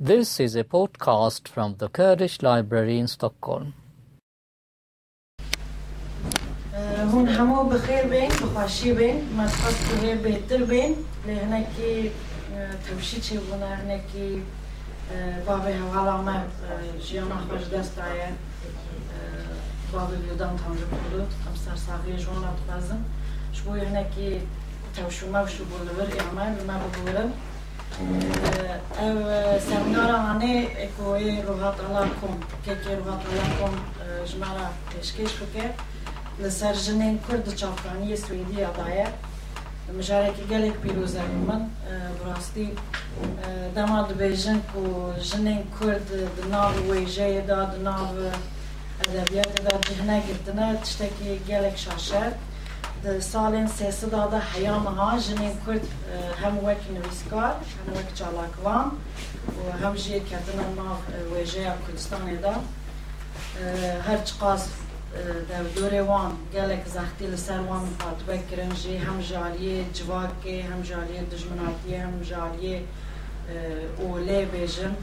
This is a podcast from the Kurdish Library in Stockholm. هون همو بخير بين بخوشي بين ما تخص بخير بيتر بين لهناكي توشي چه بنا هناكي بابي هوالا ما جيانا خوش دست آیا بابي بيودان تانجو بودو خمسر ساقي جوانا تخزن شبوي هناكي توشو ما وشو بولور اعمال ما بولورم e min bi rastî dema dibêjin ku jinên Kurd di nav wêjeyê da di nav edebiyatê da cihne girtine tiştekî gelek şaşer د سالن سیسد آده حیام ها جنین کرد هم وک نویسکار هم وک چالاکوان و هم جی کتن ما ویجه کردستان دا هر چقاس در دور وان گلک زختی لسر وان مخاطبه کرن جی هم جالیه جواکه هم جالیه دجمناتیه هم جالیه اوله بیجن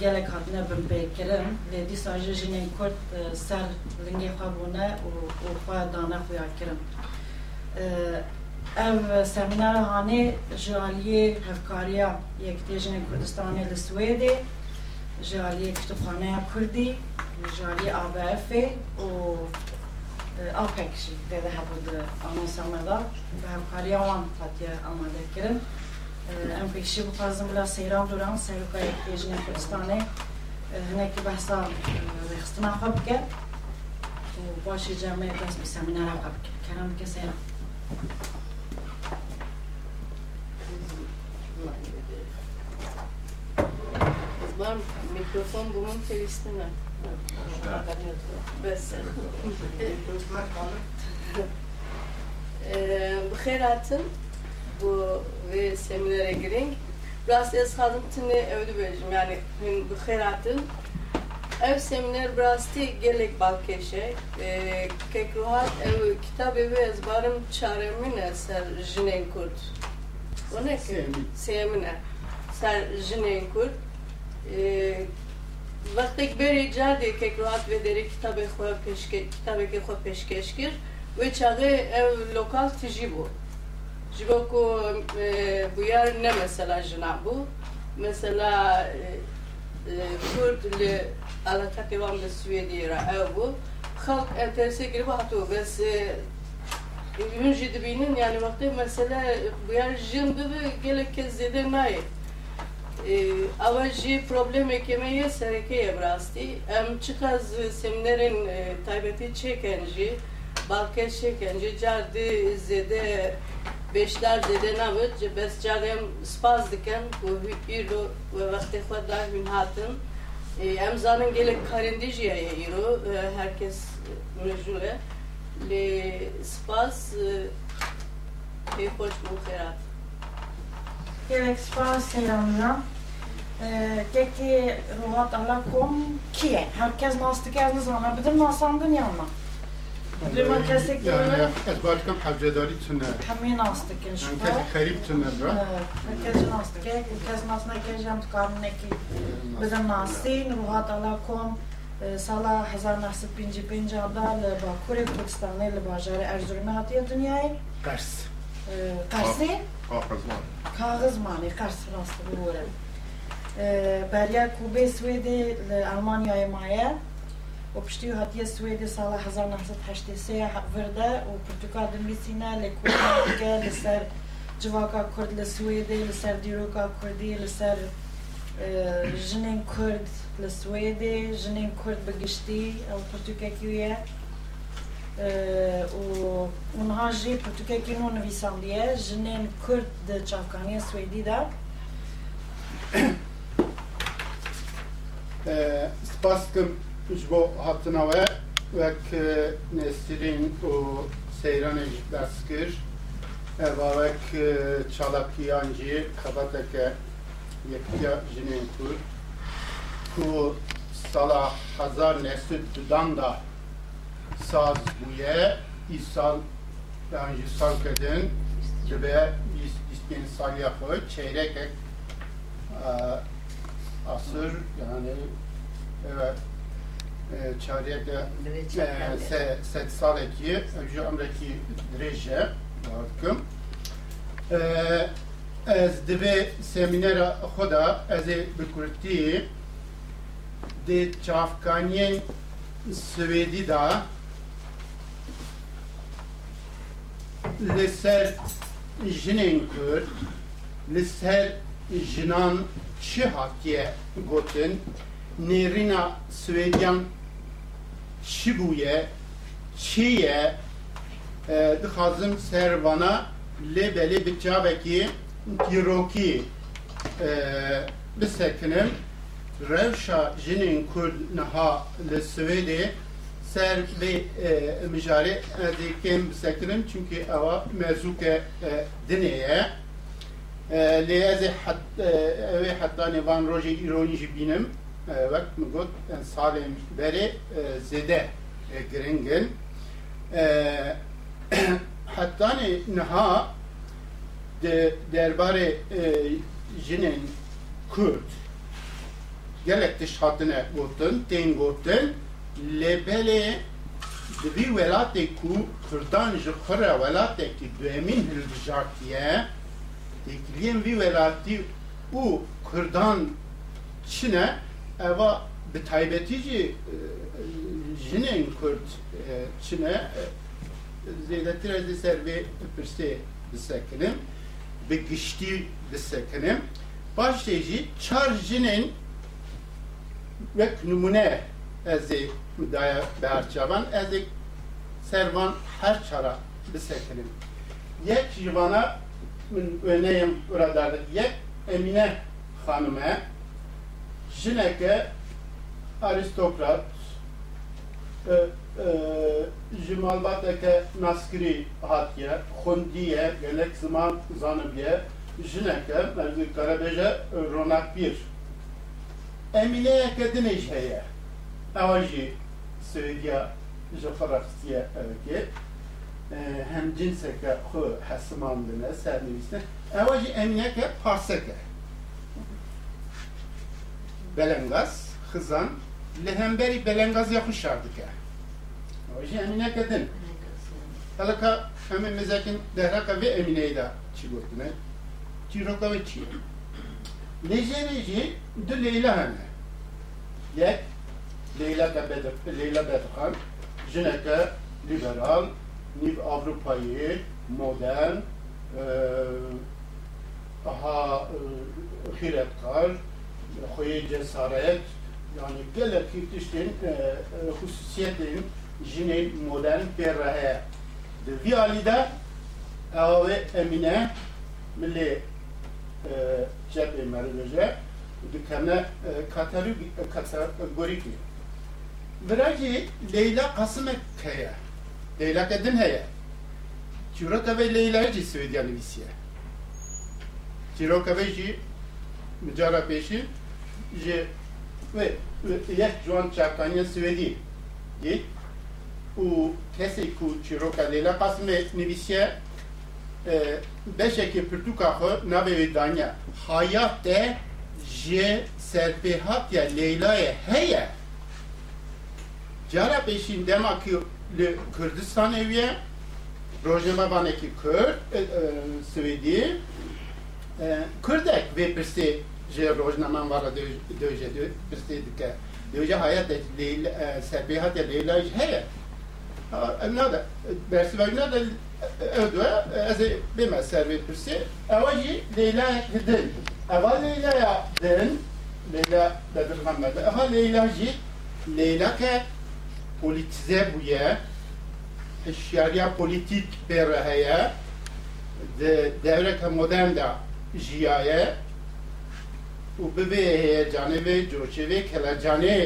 gelek hatine binpêkirin lê dîsa jî jinên Kurd ser lingê xwe bûne û xwe dane xuya kirin ev seminara hanê ji aliyê hevkariya Yekîtiyê Jinên Kurdistanê li Swêdê ji aliyê Kütüpxaneya Kurdî ji aliyê ABFê û APEC de hebû hevkariya wan hatiye amadekirin em pêşî bixwazim bila seyran duran Serokaya Yekîtiyê Jinên Kurdistanê hinekî behsa rêxistina xwe bike û başê cemê dest bi seminara xwe bike kerem bike seyran من میکروفون بومون تویستنه بس بخیر هاتın bu ve seminere girin. Biraz ez hadım tine evde vereceğim yani bخير هاتın. Ev seminer biraz ti gelek balkeşe. Kekruhat ev kitap evi ezbarım çaremin eser jinen kurt. O ne ki? Seminer. Ser jinen kurt. وقتی بری جادی که کروات و دری کتاب خو پیشکش کتاب که خو پیشکش کر و چاغه لوکال تجی بو Jiboko buyar ne mesela jinabu mesela Kürt li alaka devam da Suediye bu halk enterese girip hatu bes Hünci dibinin yani vakti mesela buyar jindi bi gelek kez zede nayi ama jî problemek yemeğe serekeye brasti em çıkaz seminerin taybeti çeken jî Balkeş çeken jî cardi zede ji bes car em spas dikin ku îro ve wextê xwe da hûn hatin em zanin gelek karindî jî heye îro herkes mejûr e lê spas xweş bû xêrat gelek spas seyranına Keki ruhat ala kom kiye? Herkes nastık ez nizana bidir nasandın yanına. Duma kesik yani ez başkam hevcedari tüne. Hemin astık inşallah. Yani kesik karip tüne bra. Kesin astık. Kesin astık kesin karnındaki bizim nastin ruhat ala kom سال 1955 دا باکور کردستانی لباجار ارزرمی هاتیه دنیای قرص قرصی؟ کاغذمان کاغذمانی قرص راست بورم بریا کوبه سویدی لالمانیای مایه Swêdê li Almanyayê maye. û piştî hatiye Swêdê sala 1983 virde û Pirtûka dinivîsîne lê Kurdî dike li ser civaka Kurd li Swêdê li ser dîroka Kurdî li ser jinên Kurd li Swêdê jinên Kurd bi giştî ew pirtûkekî ye û ûniha jî pirtûkekî nû hatina we wek nesirîn û seyranê jî dest kir. Eva wek çalakiyan jî xebateke yektiya jinên Kurd ku sala hezar nesil dudan da saz bûye îsal yan jî sal kedin dibe bîst bîst saliya xwe çeyrekek asır yani evet e, çariyek de e, se, set saleki şu amreki dreje varkım e, ez dibe seminera xoda ez ê bi Kurtî dê çavkaniyên Swêdî da li ser jinên Kurd li ser jinan çi hatiye gotin nêrîna Swêdiyan çi bûye çi ye e, dixwazim servana lê belê bi çavekî dîrokî e, bisekinim rewşa jinên Kurd niha li Swêdê ser vê e, mijarê ez ê kêm bisekinim çünkü ewa mezûke dinê ye e, lê ez ê heta nêvan rojê îronî jî bînim e, wek min got em salên berê e, zêde e, giringin e, hetanê niha de derbarê e, jinên Kurd gelek tiş hatine gotin tên gotin lêbelê di vî welatê ku Kurdan ji xwe re welatekî duhemîn hilbijartiye têkiliyên vî welatî û Kurdan çi eva bi taybetî jî e, jinên Kurd e, çi ne e, zêdetir ez ê ser vê pirsê bisekinim bi giştî çar jinên wek numune ez ê ez ê servan her çara bisekinim yek jivana min öneyim burada yek Emine hanıme jineke aristokrat e, e, ji malbateke naskirî hatiye xundiye gelek ziman zanibiye jineke mezî karebeje ronak bir. Emineyeke dinê jî heye ewa jî Swêdiya ji e, hem cinseke xwe hesiman dine sernivîstin ewa jî emineke parseke belengaz xizan li hemberî belengaz ya xwe şar dike ewa jî emineke din Helaka hemê mizekin dehreka vê Emineyê de çi gotine çîroka ve çi Lêjerê jî du Leyla hene yek Leyla Bedr Leyla Bedrxan jineke liberal nîv Avrupayî modern e, aha e, xîretkar xwe cesaret yani gelekî tiştên e, e, xusûsiyetên jinê modern pê re heye di vî alî de ew ê Emîne milê cepê merveje dikene kategorîkî Virajî Leyla Kasımek heye Leyla kedin heye. Çîroka ve Leyla jî Swêdiya nivîsiye Çîroka ve jî micara pêşî ji ve yek ciwan çavkaniya Swêdî dît û kesê ku çîroka Leyla Kasımê nivîsiye e, beşekî pirtûka xwe navê wê daniye hayat de ji serpêhatiya Leyla'yê heye Cara peşin dema ki li Kürdistan eviye rojnamavanekî Kurd e, e, Swêdî e, Kurdek vê pirsê ji rojnaman vara döje pirsê dike döje hayat de Leyla e, serpêhatiya Leyla heye nada bersivak nada ödve ez ê bême ser vê pirsê ewa jî Leyla din ewa Leyla'ya din Leyla Bedirxan ewa Leyla jî Leyla ke politize bûye hişyariya politik pê heye di devreka modern de jiyaye û bibê heyecanê vê coşê vê kelecanê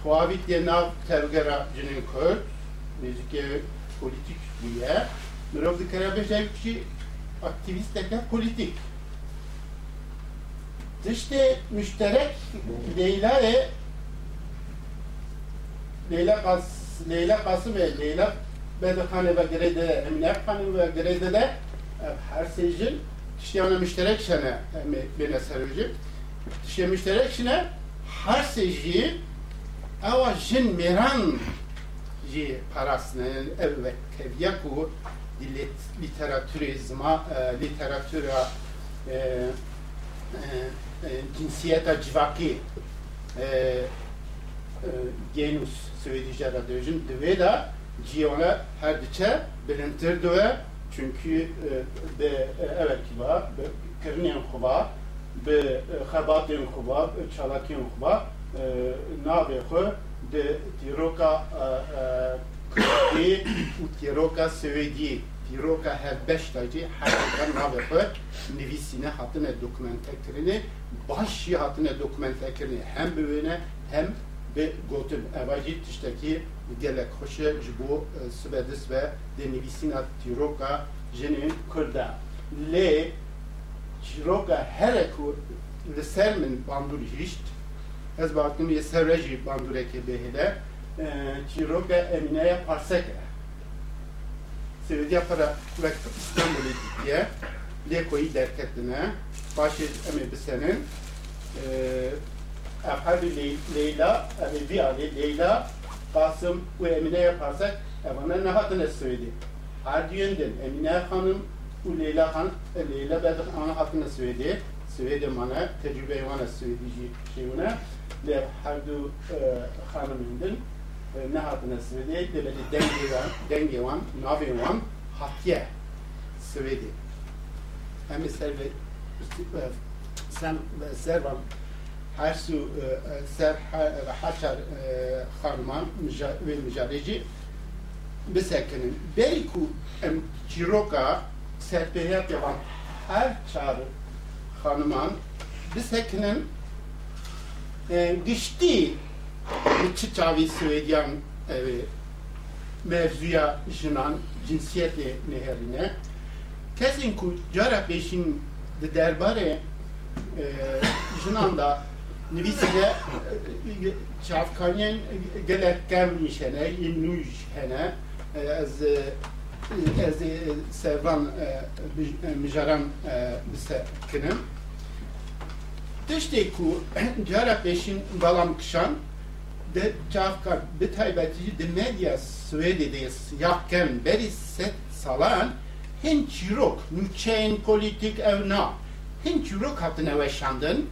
xwavîtiyê nav tevgera cinên Kurd nêzîkê politik bûye mirov dikare bêje kişî aktivîsteke politik. Tiştê müşterek Leyla'yê Leyla Kas Leyla Kasım ve Leyla Bedirxanê ve girêde Emine Xanê ve girêde de ev her sejin tiştiyana müşterek şene em bêne işte şine her seji ava jin meran ji parasını evet tevyaku literaturizma e, literatura e, e, cinsiyeta civaki genus Svedice radyojun dve da ciyona her diçe bilintir dve çünkü evet kiba kırniyen kuba be xebatên xuba çalakên xuba navê xwe di tîroka Kurdî û tîroka Swêdî tîroka her beş tacî her navê xwe nivîsîne hatine dokumentekirinê baş jî hatine dokumentekirinê hem bi wêne hem bi gotin eva jî tiştekî gelek xweş e ji bo sibedis ve de nivîsîna e li ser min bandûr hişt ez baktım ye serre jî bandûrekê bêhêle çîroka Emineya Parsek e. Swêdiya para wek İstanbulê dîtiye lê koyî derketine başê em ê bisenin ev hevî Leyla vî alê Leyla Kasım û Emineya Parsek evane nehatine Swêdî her düğünden Emine Hanım û Leyla Han Leyla bedir ana hatine Swêdê Swêdê mane tecrübe wana Swêdî jî şeyûne lê her du xanimên din ne hatine Swêdê de belê dengê wan dengê wan navê wan hatiye Swêdê em ê ser ve sen ve servan her su ser haçar xanıman ve müjareci bisekinin beri ku em çiroka serpehiyat yapan her çağrı hanıman bisekinin e, gişti çi çavi Swedyan e, mevzuya jinan cinsiyeti neherine kesin ku cara peşin de derbare e, jinan da nivîsine çavkanyen gelek kem işene, innuj servan mijaran bise kinim tiştê ku cara peşin balam kişan de çavka bi taybetî di medya Swêdê de yakken berî set salan hin çîrok nûçeyên politik ev na hin çîrok hatine weşandin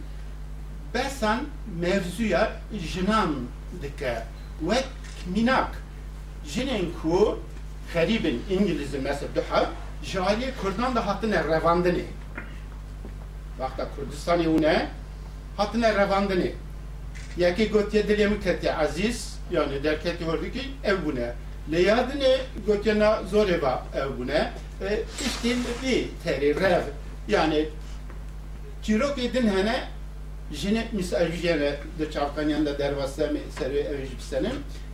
besan mevzuya jinan dike wek minak jinin ku xeribin İngilizce mesela duha jali Kurdan da hatine revandini vakta Kurdistan'ı une hatine revandini yaki gotiye dilemi keti aziz yani derketi vardı ki ev bune leyadine gotiyana zor eva ev bune e, işte bir teri rev yani çirok edin hene jine misal jene de çavkanyan da dervasa mi seri evjib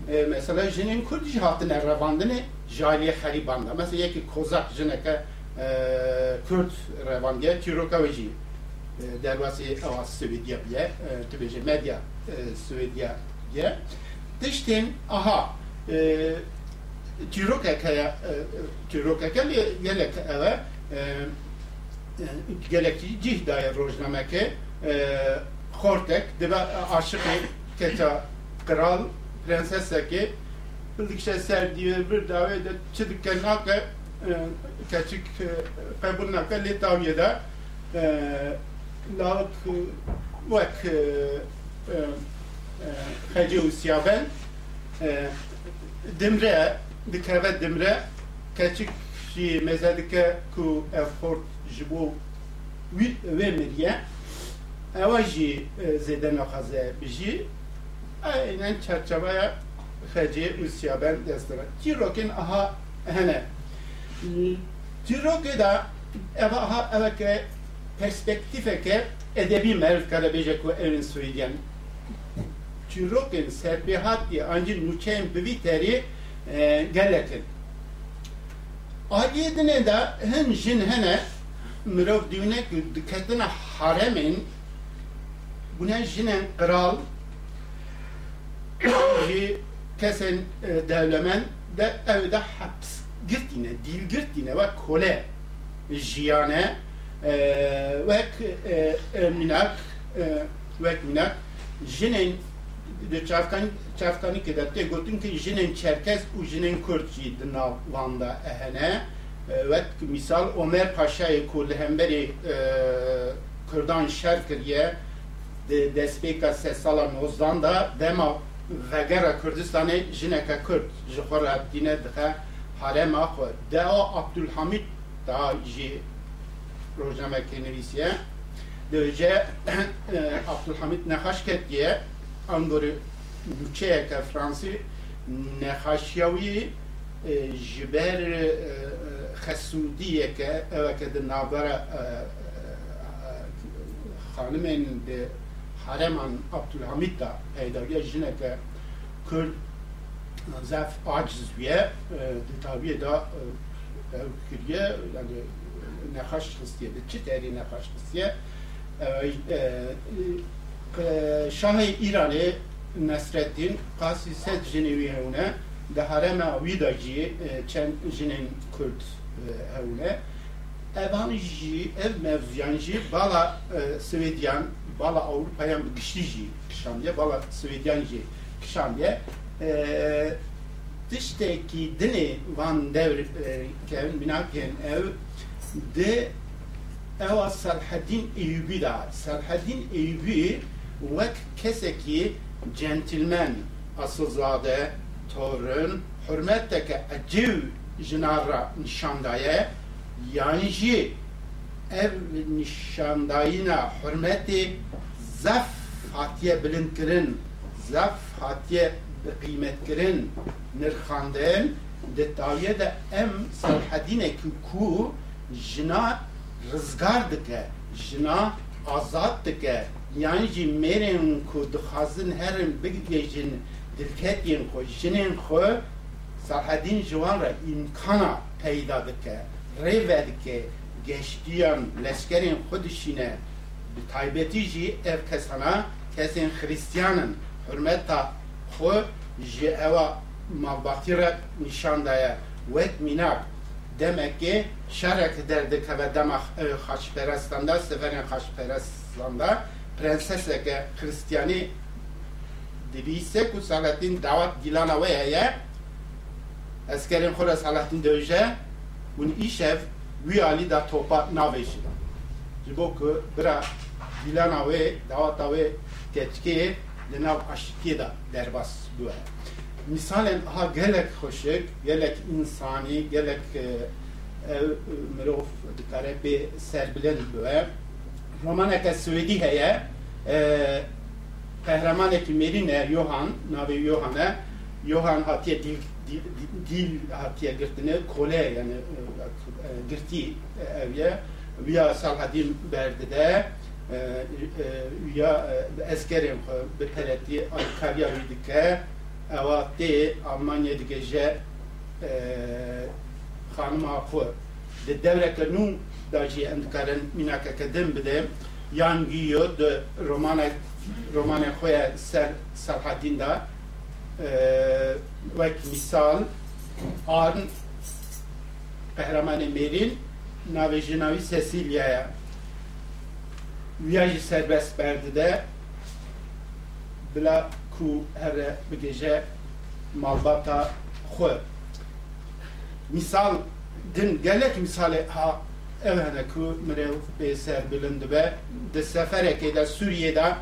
senin e, mesela jinin kurdi hatine revandini jaliye haribanda mesela yeki kozak jineke e, Kürt revandiye çiroka veji e, dervası avas Swedya biye e, tübeje medya e, Swedya biye tiştin aha e, çiroka kaya çiroka kaya gelek eve gelek cihdaya rojnameke خورتك دبا عاشقي كتا قرال prenseseki bildikçe serdiği bir davet de çıdıkken naka küçük kabul naka Litavya'da lavuk vek Hacı Usyaben dimre dikeve dimre küçük şi mezadike ku effort jibo ve miriye ewa jî zêde naxwaze bijî aynen çerçeveye xecê Rusya ben destira çîrokên aha hene. Çîrokê da eva aha eveke perspektifeke edebî merv kare bêje ku evin Swêdyen çîrokên serbihatî ancî nûçeyên bivî terî gelekin Aliyê dinê de hin jin hene mirov dîwnek diketina haremên buna jinen kral ki kesin e, devlemen de evde haps girtine, dil girtine ve kole jiyane e, e, ve minak ve minak. Jinin de çafkan çafkanı kedette götün ki jinin Çerkez u jinin Kürtçi dina vanda ehene. Ve misal Ömer Paşa'yı kul hemberi Kürdan şerkiriye despeka sesala nozdan da dema vegera Kurdistanê jineke Kurd ji xwe re dîne dixe harema xwe dea Abdülhamid da jî rojnamekê nivîsiye Döce Abdülhamid nexaş ketiye angorê nûçeyeke Fransî nexaşiyawî ji ber xesûdiyeke eveke di navbera xanimên di hareman Abdülhamid da peydaviya jineke Kurd zef aciz wiye di tabiye da ev kiriye yani nexaş xistiye di çi terî nexaş xistiye Şahê İranê Nesreddin qasî sed jinê wî hewne di herema wî da jî çend jinên Kurd hewne evan jî ev mevzuyan jî bala Swêdyan bala giştî jî kişandiye bala Swêdyan jî kişandiye tiştekî dinê van devr kevin binakên ev di ewa Selheddin Eyyubi da. Selheddin Eyyubi wek kesekî centilmen asılzade torun hürmetteke ecev jinara nişandaye yani ev nişandayına hürmeti zef hatiye bilind kirin zef hatiye kıymet kirin nirxandin di taviye de em Selheddinekî ku jina rizgar dike jina azad dike yani jî mêrên ku dixwazin herin bigihêjin dilketiyên xwe jinên xwe Selheddin ji wan re îmkana peyda dike rê vedike xwe dişîne bi taybetî jî ev kesana kesên xristiyanin hürmeta xwe ji ewa malbatî re nîşan daye wek mînak şerek derdik ve dema haşperestanda seferin haşperestanda prenseseke Hristiyani dibise ku Salatin davat gilana ve heye 위안이 다 토파 나베시다. 지보크 브라 빌라나웨 다와타웨 tetke lenav aşkida derbas bu. Misalen ha gelek hoşek, gelek insani, gelek e, e, merov dikare be serbilen bu. Romaneke Svedi heye kahramaneki Merine Johan, nave Johan'e Johan hatiye dilk دیل هاتیە گرتنە کۆلێ یعنی گرتی ئەوە ویا ساڵهەدیم بەردەدە ویا ئەسکەرێن بپەرەتی ئالکاریاوی دکە ئەوە تێ ئەڵمانیا دیگەژە خانما خو د دورك نو داجي اندكارن ميناكا كدم بده يانجيو د رومانا رومانا خويا سر سرحدين دا وك مثال آرن قهرمان ميرين ناوی جناوی سسیلیایا ویاجی سربست برده ده بلا کو هر بگیجه مالباتا خو misal din gelek misale ha evhene ku mirev bêser bilind be di seferekê de Sûriyê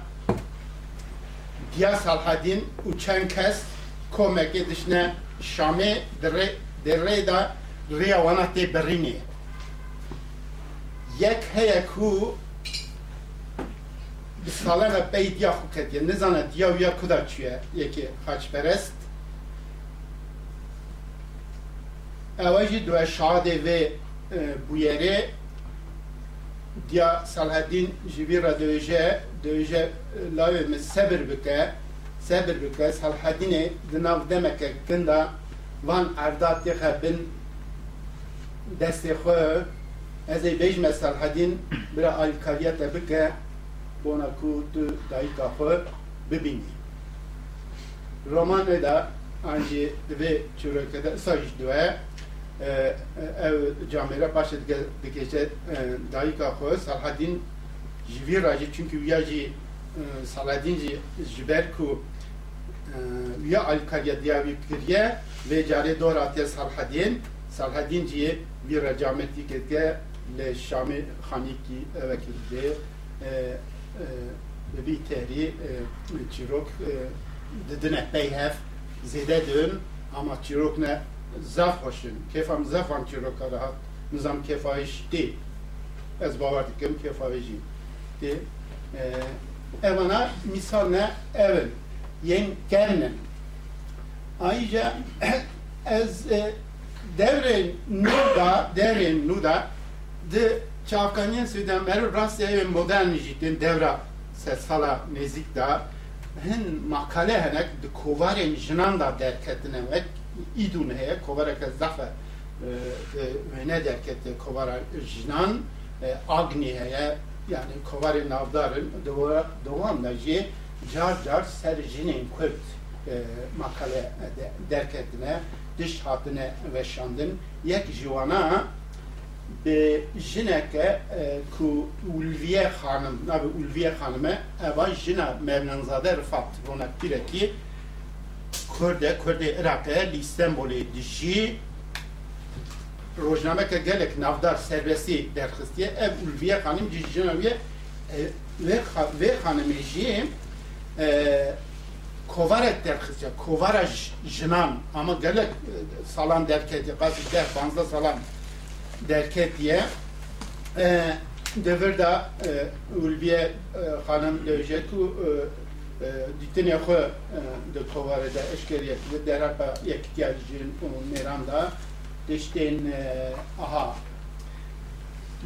diya Salhedîn û çend kes komekê dişne Şamê di rê da rêya wana tê birînê yek heye ku bi sala ve pey diya xwe ketiye nizane diya wiya ku da çûye yekê xaçperest اواجی دو شاده و بویره دیا صلاحالدین جبیر را دویجه دویجه لاوی من صبر بکه صبر بکه صلاحالدین دناو دمکه کنده وان اردات یخه بن دست خو از ای بیج مثل حدین برا آلکاریت بکه بونا کو تو دایکا خو ببینی رمان دا انجی دوی چروکه دا سایش دوه ev camera baş dikece dayika xwe Salhadin جوی راجی çünkü ویا جی سالادین جی جبر کو ویا الکاریا دیاوی کریه و جاره دور آتیا سرحدین سرحدین جی bir racameti ketke le Şami Haniki vekilde bir tehri çirok didine peyhef zede dön ama çirok ne zaf hoşun kefam zafan çirok rahat nizam kefayiş değil ez bavar dikim kefayici de evana misal yen kernen ayrıca ez devre nuda devre nuda de çavkanyen süden mer rastya ve modern jitin devra ses sala nezik da. Hin makale henek de kovaren jinan da derketine ve idun heye kovara ke zafe ve ne derkette kovara jinan agni heye yani kovari navdarın doğan da Carcar sericinin Kürt e, makale de, derk etine diş hatine veşandın. Yek jivana bi jineke e, ku Ulviye hanım, nabi Ulviye hanıme eva jina Mevlanzade Rıfat ronak direki Kürde, Kürde Irak'e li dişi rojnameke gelek navdar serbesti derxistiye ev Ulviye hanım cicinaviye e, ve, ve hanımeciğim جی kovaret derkizce, kovara jinan ama gelek salan derketi, kaç der, banzda salan derketiye e, devirda e, Ulviye e, hanım dövecek ku ditin ya xwe de kovare da eşkeriye de derapa yektiyacın meranda deşten aha.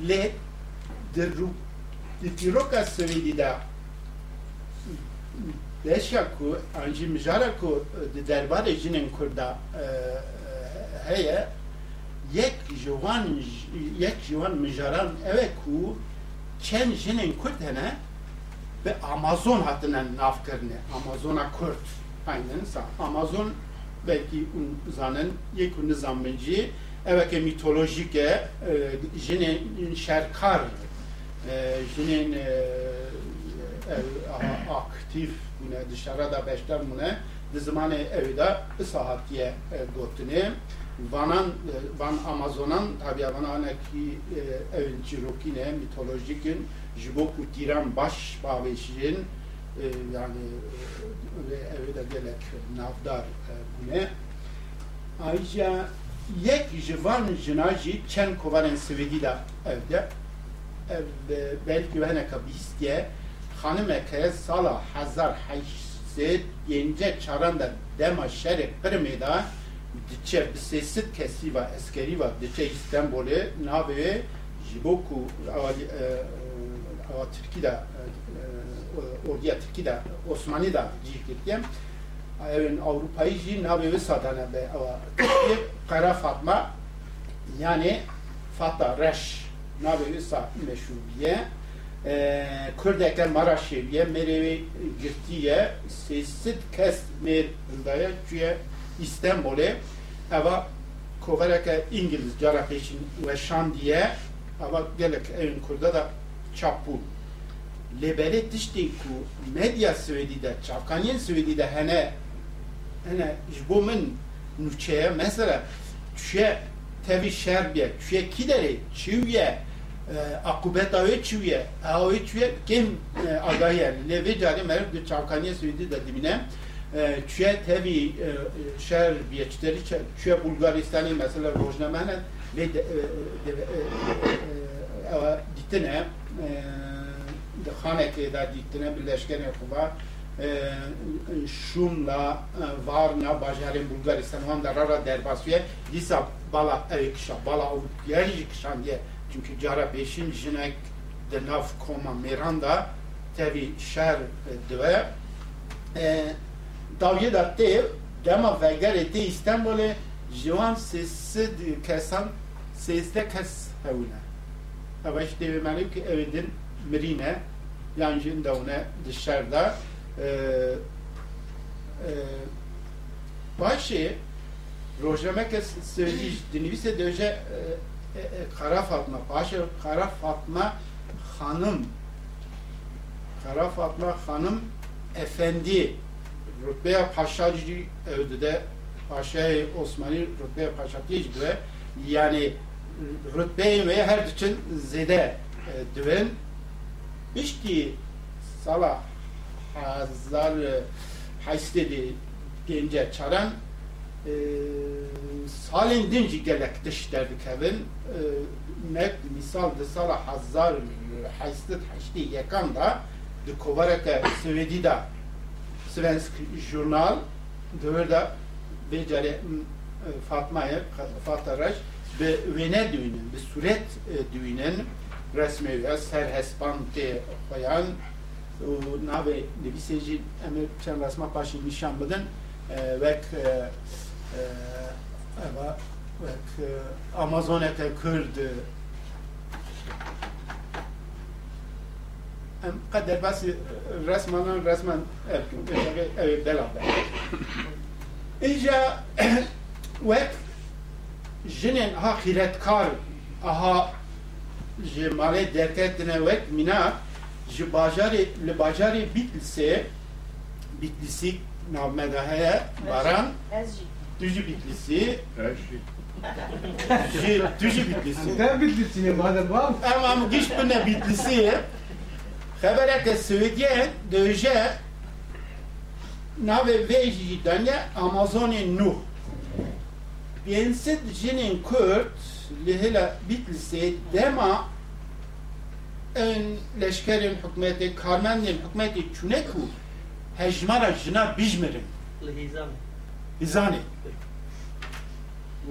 Le de ru de tiroka sevidi da beşya ku anji mijara ku de derbarê jinên Kurda heye yek jiwan yek jiwan mijaran ev ku çen jinên Kurd hene ve Amazon hatine navkirine. Amazona Kurd aynen sa. Amazon belki un zanen yek un zamanci evet mitolojike jinên şerkar jinên aktif bune dışarıda beşler mune di zamanı evde isahatiye gotine vanan van Amazonan tabi vanan ki evin çirokine mitolojikin jiboku tiran baş baveşin yani ve evde gelek navdar bune ayrıca yek jivan jinaji çen kovaren svedi da evde. Ev belki ve hene Hanımeke sala hazar hayşsit yence çaranda dema şerek kırmeda diçe bisesit kesiva eskeriva diçe İstanbul'e nabe jiboku ava e, e, Türkiye'de e, orduya Türkiye'de Osmanlı'da cihkirken evin Avrupa'yı jih nabe ve sadana be ava Türkiye kara Fatma yani Fatah Reş nabe ve sa meşrubiye Kurdeke Maraşeviye merevi girtiye sesit kes mer hındaya çünkü İstanbul'e ava kovareke İngiliz cara peşin ve şan diye ava gelek evin kurda da çapu lebele dişti ku medya Suedi'de çavkanyen Suedi'de hene hene jbomin nuçeye mesela çüye tevi şerbiye çüye kidere çüye akubeta ve çüye avi çüye kim agayer levi cari merif de çavkaniye söyledi de dimine. Çüye tevi şer biyeçleri çüye Bulgaristan'ı mesela rojnamene ve ditine xaneke da ditine birleşken kuva şumla varna bajarın Bulgaristan van da rara derbasıye disa bala evkşa bala yerci kşan diye çünkü cara beşin jinek de nav koma Miranda tevi şer dve davye da te dema veger te İstanbul'e jivan sesi kesan sesle kes hevne ama işte benim ki evidin mirine yani jindavne dışarıda. Başı rojame söyleyиш dinivise döje Kara Fatma, Paşa Kara Fatma hanım. Kara Fatma Hanım Efendi. Rütbeye paşacı evde de Paşa Osmanlı rütbeye paşacı gibi yani rütbeyi ve her için zede e, düven. İşki sala hazar haystedi gence çaran e, salin dinci gelek dış derdik evin e, mek misal de sala hazar haystet haşti yakan da de kovareke Svedi da Svensk jurnal döver da becere Fatma'ya Fataraş به وینه دوینن به صورت دوینن رسمه و سر هسپانت خویان و ناوی نویسیجی امر چند رسمه پاشی نشان بدن وک اوا وک آمازون که کرد ام قدر بس رسمان رسمان بلا اینجا وک جنین ها خیرتکار اها جی مالی درکتنه وک مینا جی باجاری لباجاری بیتلسی بیتلسی نامده هیا باران Düzü bitlisi. Şey. Düzü, düzü bitlisi. Ben bitlisiyim madem var. Ama giş buna bitlisi. Habereke Söğütyen döje nave veji dönye Amazoni Nuh. Bienset jinin Kürt lihila bitlisi dema en leşkerin hükmeti, karmenin hükmeti çüneku hecmara jina bijmerim. Lihizam izani.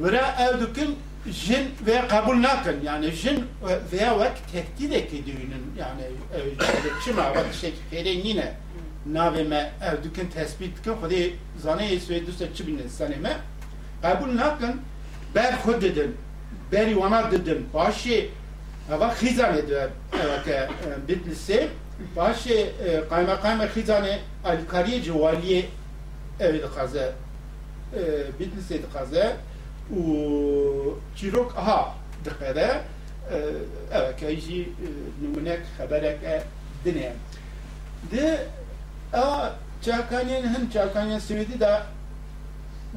Vera evdükün jin ve kabul nakın yani jin veya vek tehdit ekidüğünün yani çima vak ferin yine navime evdükün tespit kın hadi zane söyledi se çibinin sanime kabul nakın ber khud dedim beri wana dedim başı hava khizan ediyor evet bitlisi başı kaymakam khizane alkariye cevaliye evet kaza bitlisi kaza و چیروک ها دقیقه اوه که ایجی نمونک خبرک دنیا ده اه چاکانین هن چاکانین سویدی دا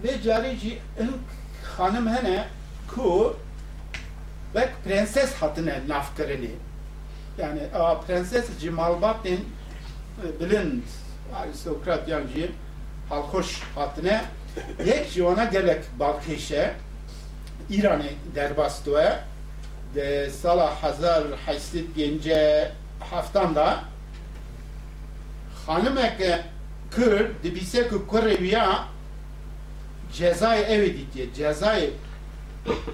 ve cari jî hin xanim hene ku vek prenses hatine navkirinî yani a prenses jî malbatên bilind aristokrat yan jî halkoş hatine jî wana gelek balkêşe İranê derbastoye de sala hezar heystit gence heftan da xanimeke Kür dibîse ku kurê wiya cezayê evê dîtiye cezayê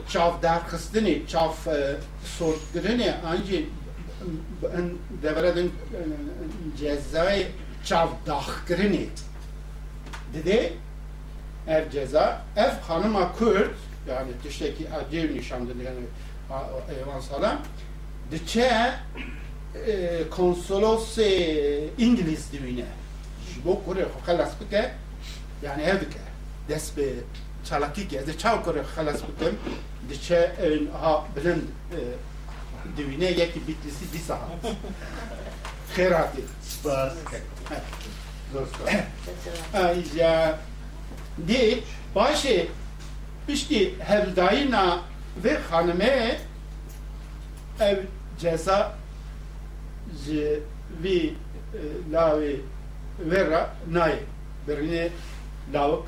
çav derxistinê çav sortkirinê an jî devre din cezayê çav daxkirinê didê ev ceza, ev hanıma Kürt, yani dişteki acil nişandır yani evan salam, diçe konsolos İngiliz düğüne. Bu kuru halas bike, yani ev bike. Des be çalaki ki, de çav kuru halas bikem, diçe ha bilen e, düğüne yeki bitlisi disa. Kherati. Bas. Dostlar. Ay ya دی باشه پشتی هفداینا و خانمه ev ceza ji vî lavê vera nayê birînê lavik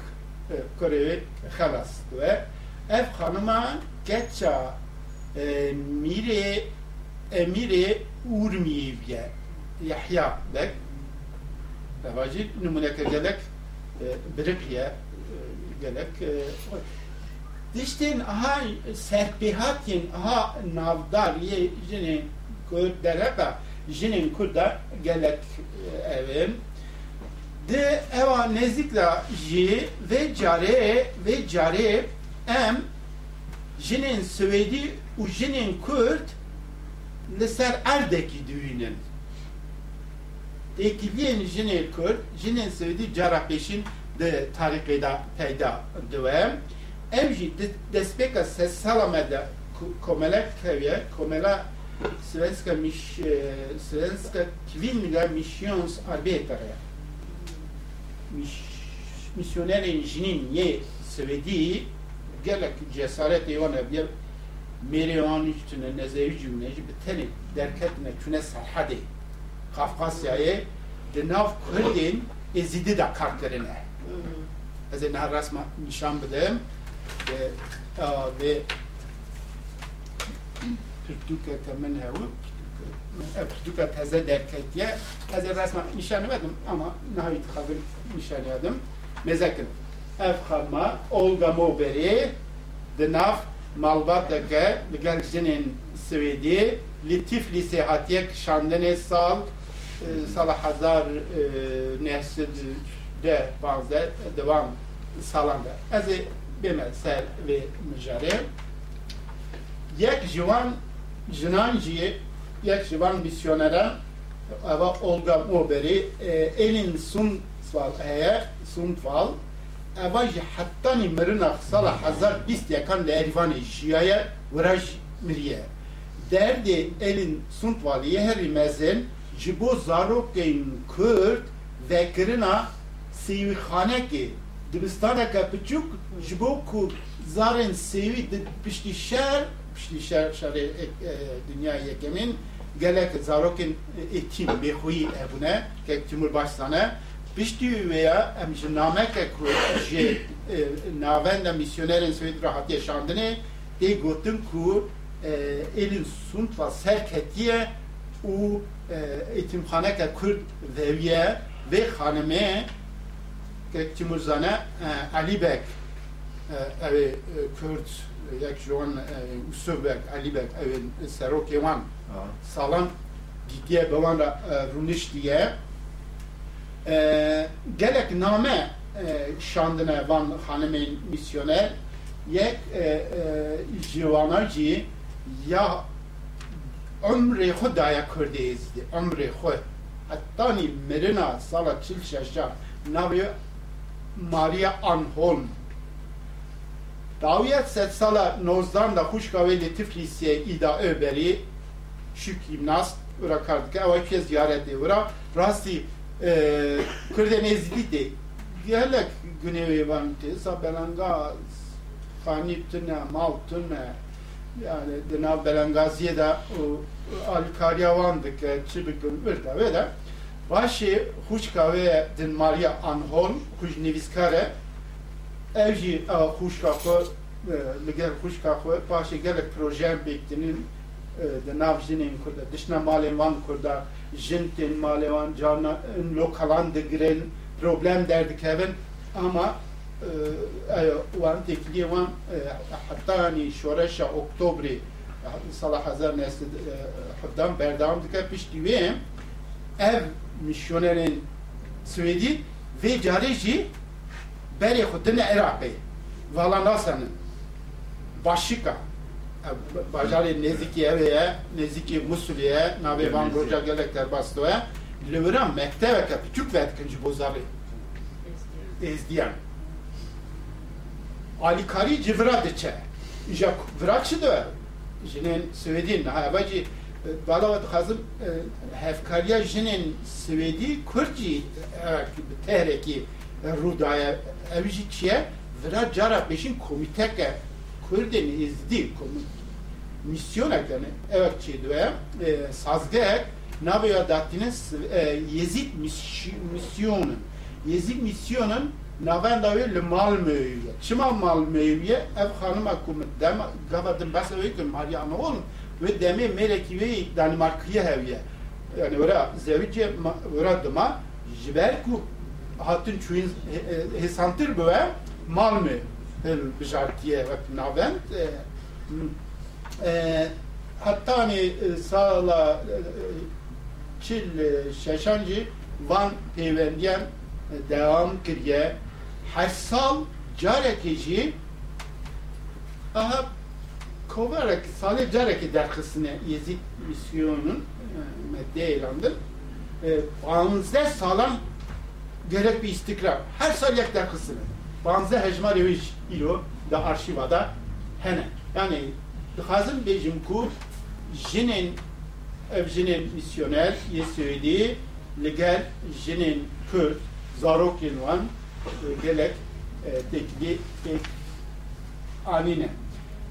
kurê wê xelas ve ev xanima keça mîrê emirê Urmiyê ye Yahya bek Devacı numuneke gelek gerek e, Diştin aha serpihatin aha navdar ye jinin kurdere ba jinin kurda gelek e, evim de eva nezikla ji ve care ve care em jinin Süveydi u jinin kurd leser erdeki düğünün. Tekiliyen jinin kurd jinin Süveydi cara peşin de tariqê da peyda diwe. Ev jî destpêka ses salamê de komelek keviye, komela svenska, mish, eh, svenska kvinnliga missionsarbetare. Missionären jinin ye svedi gelek cesaret eyvana bir Merivan üstüne nezevi cümleci biteni derketine küne sarhadi Kafkasya'ya de nav Kurdin ezidi da kartlarına. Ez ne rasma nişan bedem ve aa, ve Türkçe temen hevu Türkçe teze derketiye ez rasma nişan verdim ama nahit kabul nişan verdim. Mezakin. Ev xarma Olga Moberi de nav malbateke لگل جنین سویدی لطیف det var det, det var salanga. Ez ê bême. Yek e, e, ji wan yek ji wan misyonere eva Olga Moberî elin sun val heye sun val eva ji hettanî mirina sala hezar bîst yekan li Erivanê jiyaye wira miriye. Derdê elin sunt valiye herî mezin ji bo zarokên Kurd vekirina sevi khane ki dibistana ka pichuk jibo ku zaren sevi de pişti şer pişti şer şer dünya yekemin gelek zarokin etim behuyi ebune ke Cumhurbaşkanı pişti veya em ji nameke ku ji navenda misyonerin Swêd rahat yaşandığını de gotin ku elin sunt va serketiye û etimxaneke Kurd veviye ve xanime ke Timûrzane Alîbek ev Kurd yek ji wan Usubek Alîbek ev serokê wan salan gidiye bi wan re rûniştiye gelek name şandine van hanımın misyoner. Yek jivanacı ya ömrü xudaya kurdi ezdi ömrü xud hatta ni merina sala çil şaşa navi Maria Anholm Daviyet set sala nozdan da Huşkaveli Tiflis'e ida öberi şu gimnast ura kardık ava kez ziyaret ura rasti Kırden ezdi gelek günevi vantı sabelanga fani tüne mal tüne yani dena belangaziye da alkarya vandık çibikun ırda ve de başı huşka ve din Maria Anholm kuj neviskare evji huşka ko liger huşka ko başı gelek projem bektinin de navjinin kurda dışna malen van kurda jintin malevan cana lokalan digren problem derdik evin ama wan tekliye wan hatta hani şoreşa oktobri sala hazar nesli huddan berdam dike pişti ev misyonerin Swedi ve careci beri xudin Irak'ı vala nasanın başika. Bajarê nêzîkî ev ye nêzîkî Musulê navê van roca gelek derbastı ye li wiran mektebeke piçûk ve dikin ji bo zarê êzdiyan alîkarî ji vira diçe. Çi jinên niha jî hevkariya jinên Swêdî Kurd jî bi tehrekî rûdaye ev jî çi ye vira cara pêşîn komîteke Kurdin izdi misyonek yani evet çi ve sazgek nabaya dattinin Yezid misyonun Yezid misyonun navenda ve Malmö'ye çima Malmö'ye ev hanım akumet dem gavadım bas ve ki Mariana ol ve demi melekivi Danimarkıya hevye. Yani öyle zevice öyle dıma jiberku hatun çuyin hesantir böyle Malmö bir şarkıya ve navent e, e, hatta hani e, sağla çil şeşancı van peyvendiyen devam kiriye her sal carekeci aha kovarak salih careki derkısine Yezid misyonun medde elandır bağımızda sağlam gerek bir istikrar her sal yak derkısını bağımızda hecmar eviş ilo da arşivada hene. Yani dixwazim bêjim ku jinên ev jinên misyoner li gel jinên Kurd zarokên wan e, gelek e, tekdî tek anîne.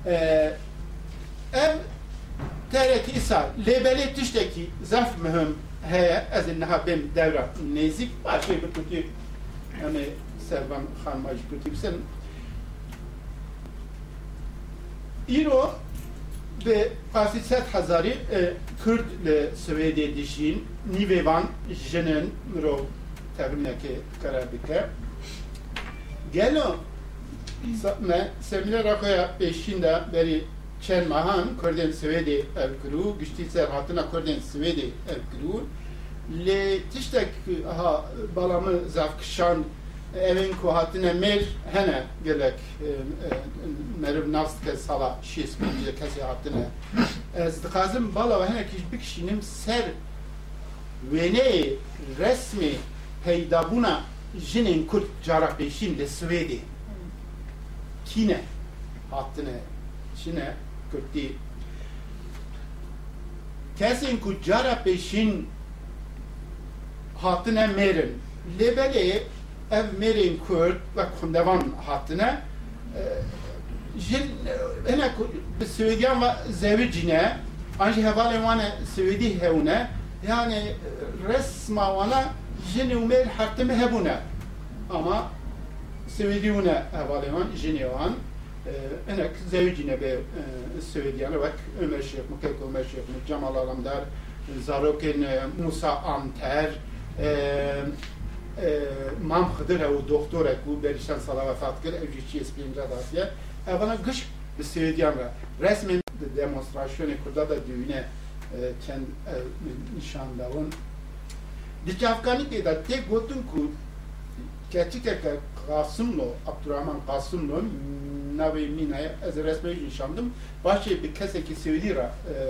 E, ev TRT İsa lebeli tişteki zaf mühim heye ez inneha bim devra nezik. Başka bir kutu yani servan khanmaj kutu sen İro ve qasi set hazari e, Kürt le Svedi dişin nivevan jenen ro tevrineke karabike gelo me seminer rakoya peşinde beri çen mahan Kurdin Svedi ev kuru, güçtü ser hatına Kurdin Svedi ev kuru. Le tiştek ha balamı zavkşan evin ku hatine mer hene gelek merib navst ke sala şis bir kesi hatine. Ez dikazım bala ve hene kiş bikşinim ser vene resmi peydabuna jinin kurt cara peşin de Svedi. Kine hatine çine kurti. Kesin ku peşin hatine merin. Lebele ev merên Kurd ve kundevan hatine jin hene bi Swêdiyan ve zevicine an jî hevalên wan e Swêdî hewne yani resma wana jin û mêr hertime hebûne ama Swêdî hûne hevalên wan jinê wan hinek zevicine be Swêdiyan wek Ömer Şêx Mukek Ömer Şêx Cemal Alamdar zarokên Musa Amter مام خدر او دکتر کو بریشان سالا وفات کرد او چی اسپینجا داشته اونا گش به سویدیان را رسم demonstrasyon kurda da düğüne çend nişan davun Diç Afgani da tek gotun ku gerçekten Kasımlı, Abdurrahman Kasımlı Navi Mina'ya ez resmeyi şandım. Başka bir keseki sevdira e, e,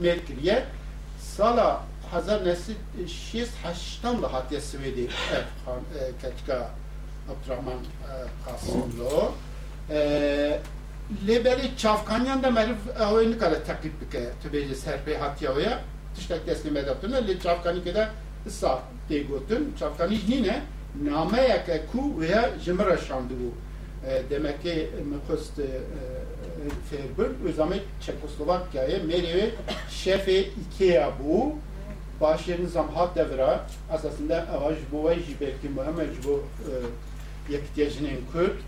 merkiriye sala hazar nesli şiz haştan da hatiye sevdi Erkan e, Ketka Abdurrahman Kasımlı. Lebeli çavkanyan da merif oyunu kadar takip bike tübeci serpey hatiye oya tıştak teslim edip dönüyor. Le çavkanı kadar ısa diye götün. Çavkanı yine nameyeke ku veya ji re şandibû demekê min xwest fêr bir û zamê Çekoslovakyayê mêrê wê şefê îkea bû başê nizam hat devra esasında eva ji bo wê jî belkî muhim ji bo yekîtiya jinên Kurd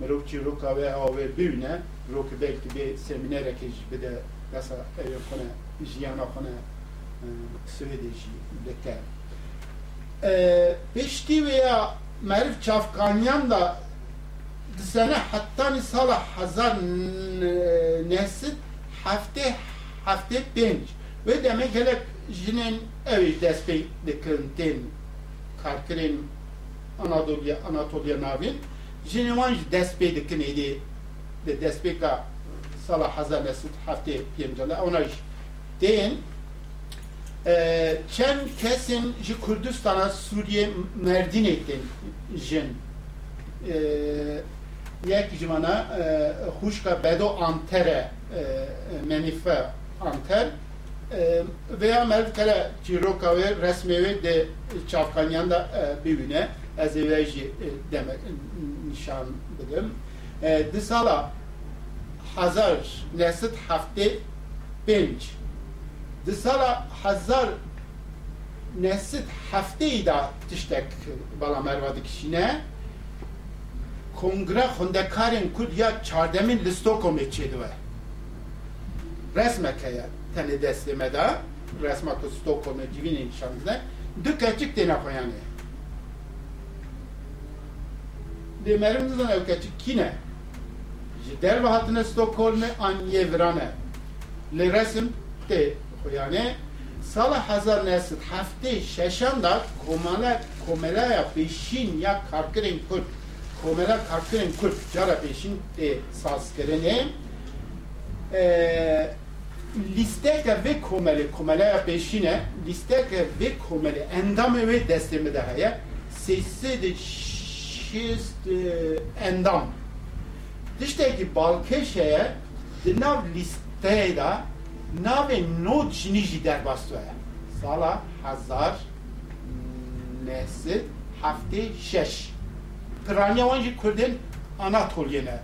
mirov çîroka wê hewa wê bîne rokê belkî bê semînerekê bide desa evê xune jiyana xune Swêdê jî dike merif çafkanyan da disene hattani sala hazar nesit hafte hafte benç ve demek hele jinin evi despey dikin din karkirin Anadolu'ya Anadolu'ya navin. Jinin vanj despey dikin idi de despey ka sala hazar nesit hafte benç ona din tên çend kesên ji Kurdistana Sûriye Merdînê tên jin. Yek ji mana xuşka bedo antere menife anter. Veya mevkele çiroka ve resmevi de çavkanyan da bibine ez eveci demek nişan bidim. Disala hazar nesit hafte penç. Disala hazar nesit hafte da tiştek bala mervadı kişine kongre xundekarên Kurd ya çardemin listokom çêdi we. Resmeke ye tenê destê da resma ku Stockholm'e civînê nişandine du keçik têne xweyanê. Lê merim dizan ev keçik kîne? Ji derve an yê virane. Lê resim tê hezar nesit heftê şeşan da komala komelaya pêşîn ya karkirên Kurd komela karkirên Kurd cara pêşîn tê sazkirinê listeke ve komeli komele peşine listeke ve komeli endam ve destemi de heye sesi de şist endam. Tişteki balkeşeye de nav listeye da ناو نود جنی جی در باستوه سالا هزار نهسد هفته شش پرانیا وانجی کردن Anatoliye ne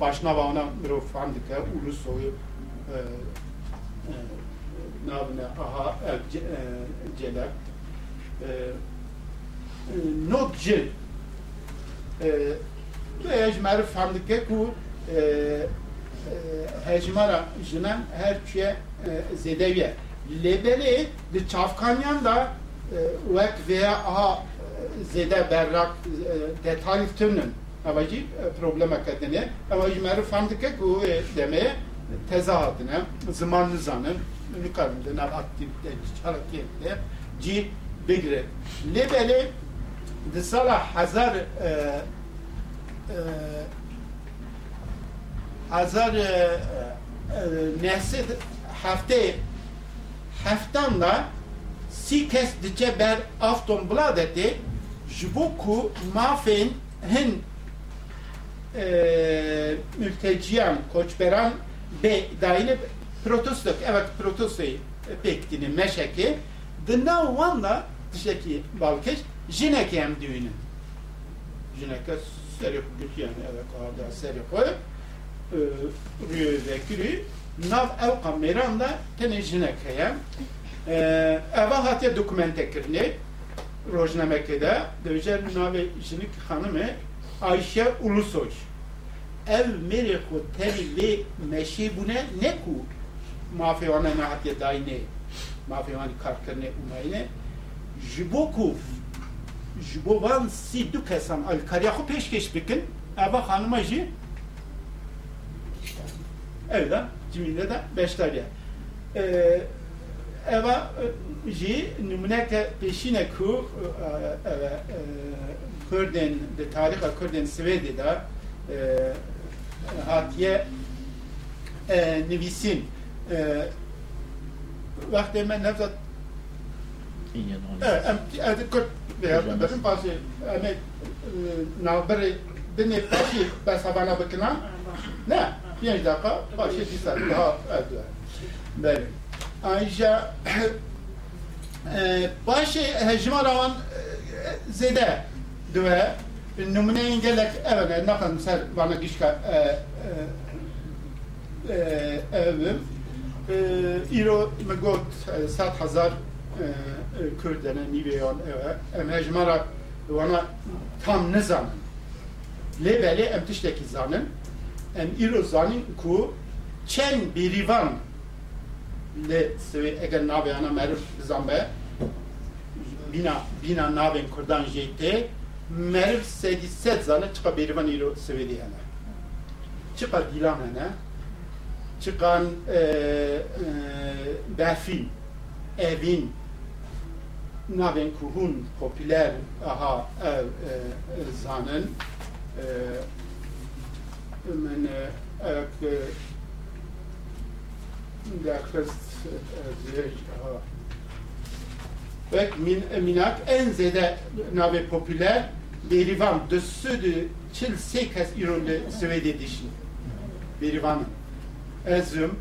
başına bana mirofandık ya ulus oyu navne aha ev celer not cil ejmer fandık ku hecmara jinen her çiye zedeviye. Lebeli de çafkanyan da vek veya aha zede berrak detaylı tünün. Avacı problema kadını avacı merı fandık ku demeye tezahüratine zamanlı zanın nav aktivite harekette ci bigre. Lebeli de sala hazar hazar nesit hafte haftan da si kes diçe ber afton bladeti jiboku mafin hin mülteciyan koçberan be dainip protostok evet protostoyu pektini meşeki dına vanla dışaki balkeş jineke hem düğünü jineke seri yani evet orada seri koy rüyü ve kürü nav ev kameran da tene jineke hem eva hatiye dokumente kirni rojnamekede dövcer nave jinik hanımı Ayşe Ulusoy ev meri ko teri ve meşibune ne ku? Mafiyana nahatiye dayne mafiyani karkırne umayne jiboku. Jibovan si du kesan al karyahu peşkeş bikin. Eva hanıma ji evda ciminde da beştarje. Ee, ewa e, ji numuneke peşine ku ewa e, e, Kürden de tariha Kürden Svedya'da hatiye nivisin vakti men nefzat Evet, Kürt bizim pası yani nabır dinle pası ben sabana bakılan ne? 5 dakika başı dizer daha evde. Bəli. Ayrıca e, başı e, hecma ravan e, zede düve numuneyin gelek evet ne kadar misal bana gişka e, e, e, evim ایرو مگوت صد هزار کردن نیویان ام هجمارا وانا تام نزانن لیولی ام تشتکی زانن en ilo zanin ku qenë birivan le se e ka ana merë zambe bina bina nave në kërdan gjejte merë set zane që birivan ilo se vedi hene që ka dilam hene që kanë evin navên ku hûn popüler aha ev e, e, zanin e, men ek der Vek min minak en zede nave popüler derivan de ceux de çil sekas ironde Svede dişin. Berivanın. Ezüm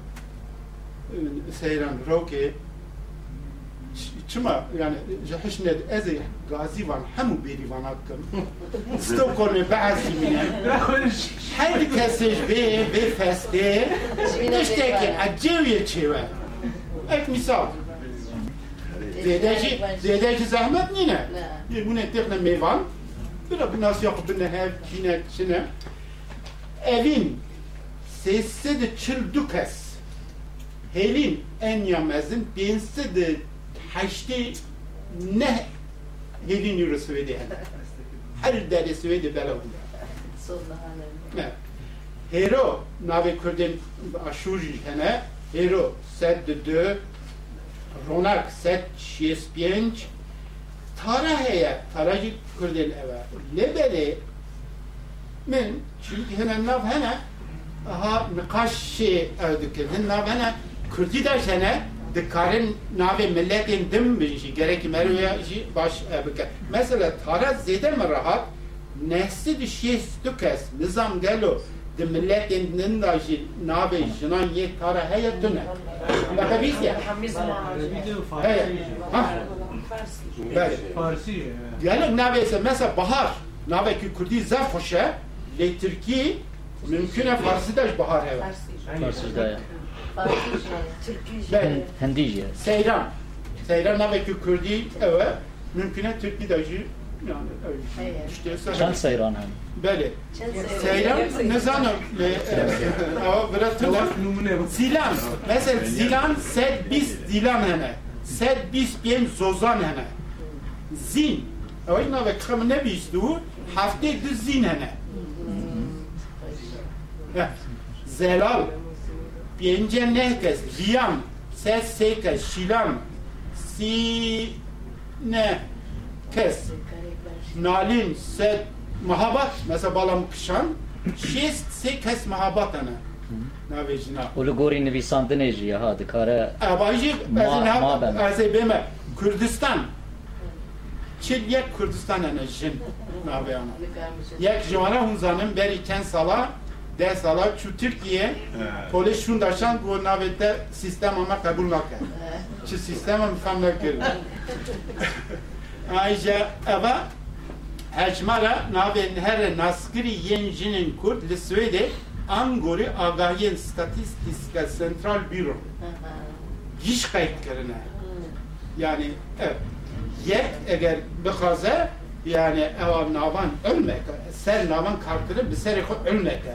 seyran roke çima yani jahişne ezi gazi van hemu berivan hakkım. Sto korne bazı mine. Her kesej be be feste. İşte ki acıya çeve. Ek misal. Zedeci, zedeci zahmet nine. Bu ne tekne meyvan. Bir nas yapıp bir nehev kine çine. Evin sesse de çıldukas. De haşti ne helin yürü söyledi. Her deri söyledi bela Ne? Hero nave kurdin aşuri hene. Hero set de deux. Ronak set şies pięć. Tara heye, taracı kurdin eve. Lebeli من çünkü hemen nav hene aha nikaş şey ödükür. Hen nav hene Kürdi dersene dikarin navi milletin dim bir şey gerek merve işi baş bike. Mesela tara zede mi rahat nesli de şey stukes nizam gelo di milletên da jî navê jinan yê tara heye tune. Baka bîst ya. همیز ما Video Heye. Farsi. Ha. Bele. Farsi. Gelek navê se mesela bahar navekî Kurdî zaf Bele. Hendice. Seyran. Seyran navekî Kurdî ewe mümkün e Türkî de jî yani öyle. işte Çend seyran hem. Bele. Seyran ne zanım ama. Numune bak. Zilan. Mesela zilan sed bis zilan hene. Sed bis bien zozan hene. Zin. Ama yine ve kım ne bistu? Hafte düz zin hene. Zelal. Bience ne kes? Liyan. Ses se kes. Şilan. Si ne kes? Nalin. Sed mahabat. Mesela balam kışan. Şest se kes mahabat. Navejina. Ulu gori nivîsandinê jî ya ha dikare Abajı Ma- ma ben. Azebeme Kürdistan Çil yek Kürdistan ene jin. Yek jivana hun zanım beri ken sala de sala şu Türkiye polis şun daşan bu navette sistem ama kabul nake. Şu sistem ama fam nake. Ayrıca eva Hecmara naven her naskiri yenjinin Kurd li Svede Angori Agayen Statistiska Central Büro. Giş kayıtlarına. Yani evet. Yek eğer bixaze yani evam navan ölmek ser navan kalkırı bir ser ko ölmek. Hmm.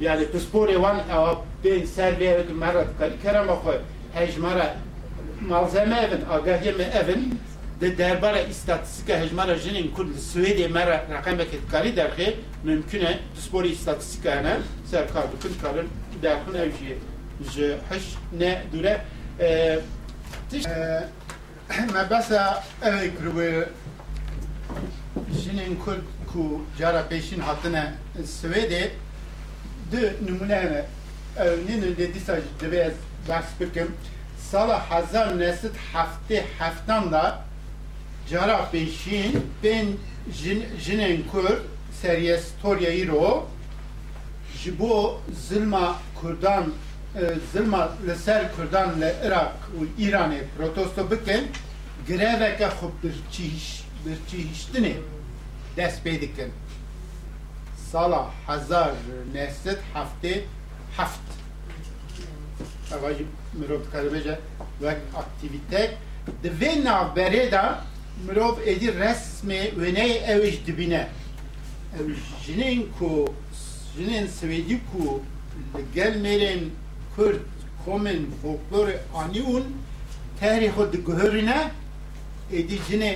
Yani kuspori van evam be ser ve evet marat kali kerama ko hejmara malzeme evin agahime evin de derbara istatistika hejmara jinin kul Suedi mera rakamek kali derhi mümküne kuspori istatistika ne ser kaldı kul kalın derhin evji je hiç ne dure tiş mebasa evet grubu shinin kul ku jara peşin hatine Svedi de numunene evnin de disa dibez bas bikim sala hazar nesit hafti haftan da jara peşin ben jinin kur seriyes toryayı ro jibo zilma kurdan e, zilma leser kurdan le Irak ve İran'e protesto bikin greveke xub bir çihiş bir çihiştini dikin sala hezar nesit hafte heft Evajî mirov dikare bêje wek aktivîtek di vê navberê de mirov êdî resmê wêneyê ew jî dibîne ew jinên ku jinên Swêdî ku li gel mêrên Kurd komên folklorê digihirîne êdî jinê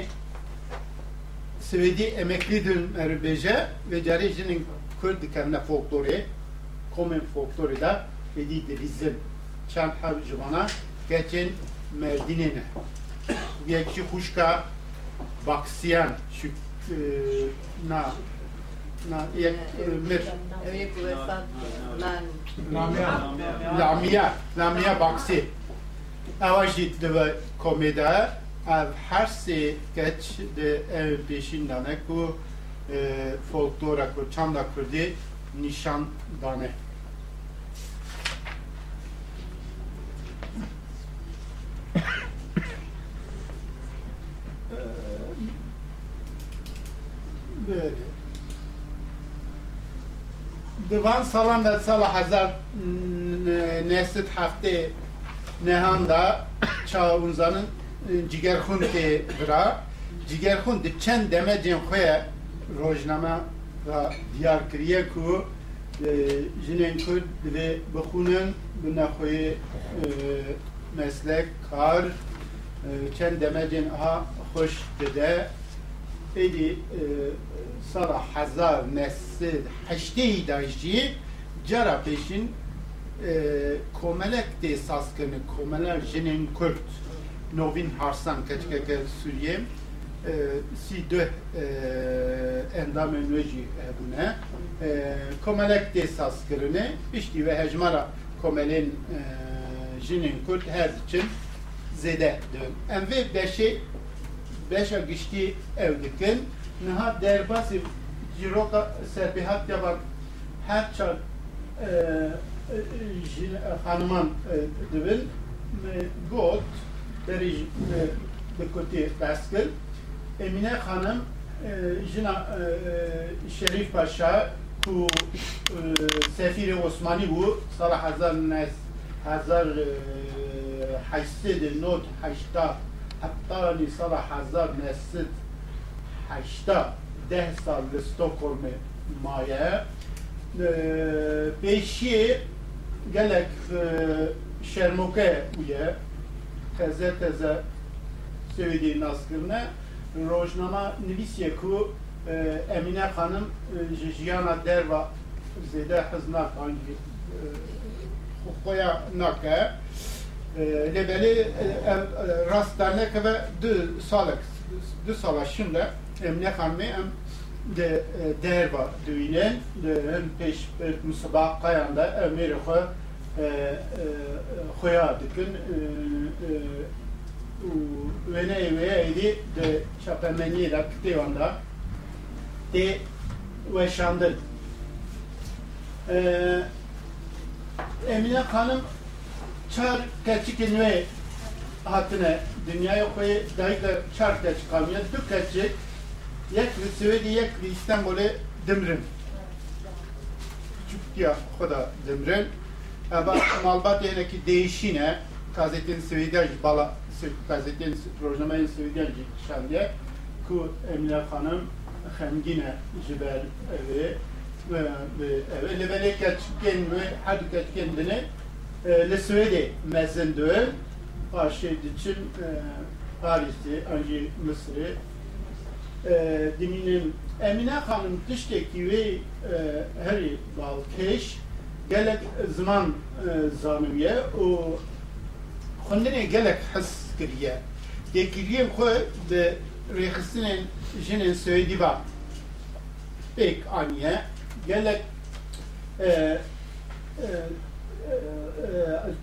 Swêdî emeklî din meribêje ve carê jinên Kurd dikevne folklorê komên folklorê de êdî dilîzin çend hev ji wana keçên Merdînê ne yek jî xuşka Baksiyan şu e, na na yek mir Lamia. Lamia, Baksi. Ava jî dibe komêde ev her sê geç de ev pêşîn dane ku e, folklora ku çanda Kurdî nîşan dane. Böyle. Divan salan ve sala hazar nesit hafte nehanda çağunzanın cigerxun te vira cigerxun di çend demecin xoye rojname ve diyar kiriye ku jinin kurd ve bixunin bine xoye meslek kar çend demecin ha hoş dede edi sala hazar nesil heşteyi dajji cara peşin komelek de saskını komeler jinin kurt nowin harsan keçkeke Suriye ee, si de endam nöji e, bune e, komelek de saskırını işti ve hecmara komelin e, jinin kurt her için zede dön. Em ve beşi beşa gişti evdikin niha derbasi ciroka serbihat yabak her çar hanıman dibin got beri e, bekoti baskil. Emine Hanım e, jina e, Şerif Paşa ku sefiri Osmani bu. Sara hazar nes hazar haysed not haşta hatta li sara hazar nesid haşta deh sal li Stockholm'e maye peşi gelek şermoke uye teze teze söylediği naskırına rojnama nivisiye ku Emine Hanım jiyana derva zede hıznak hangi hukuya nake lebeli rastane ve dü salak dü sala şimdi Emine Hanım'ı de derva düğünen de hem peş musabaka yanda emir êdî di çapemeniyê de kitêwan da tê weşandin Emine Hanım çar keçikên wê hatine dünyaya xwe dayika çar keçik kamiye du keçik yek li Swêdî yek li İstanbulê dimrin küçük xoda dimrin ama malbatênekî değişine gazetên Swêdî bala gazetên rojnameyên Swêdî şandiye ku Emine Hanım xemgîne ji ber evê evê li belê keçikên wê her du keçikên dinê li Swêdê mezin dibin paşê diçin Paris'te, anjî Mısır'ı. Diminin Emine Hanım tişteki ve heri balkeş gelek ziman e, zanûye û xwendinê gelek hes kiriye. Yekîriyên xwe di rêxistinên jinên Swêdî ba. Pêk aniye. Gelek e, e,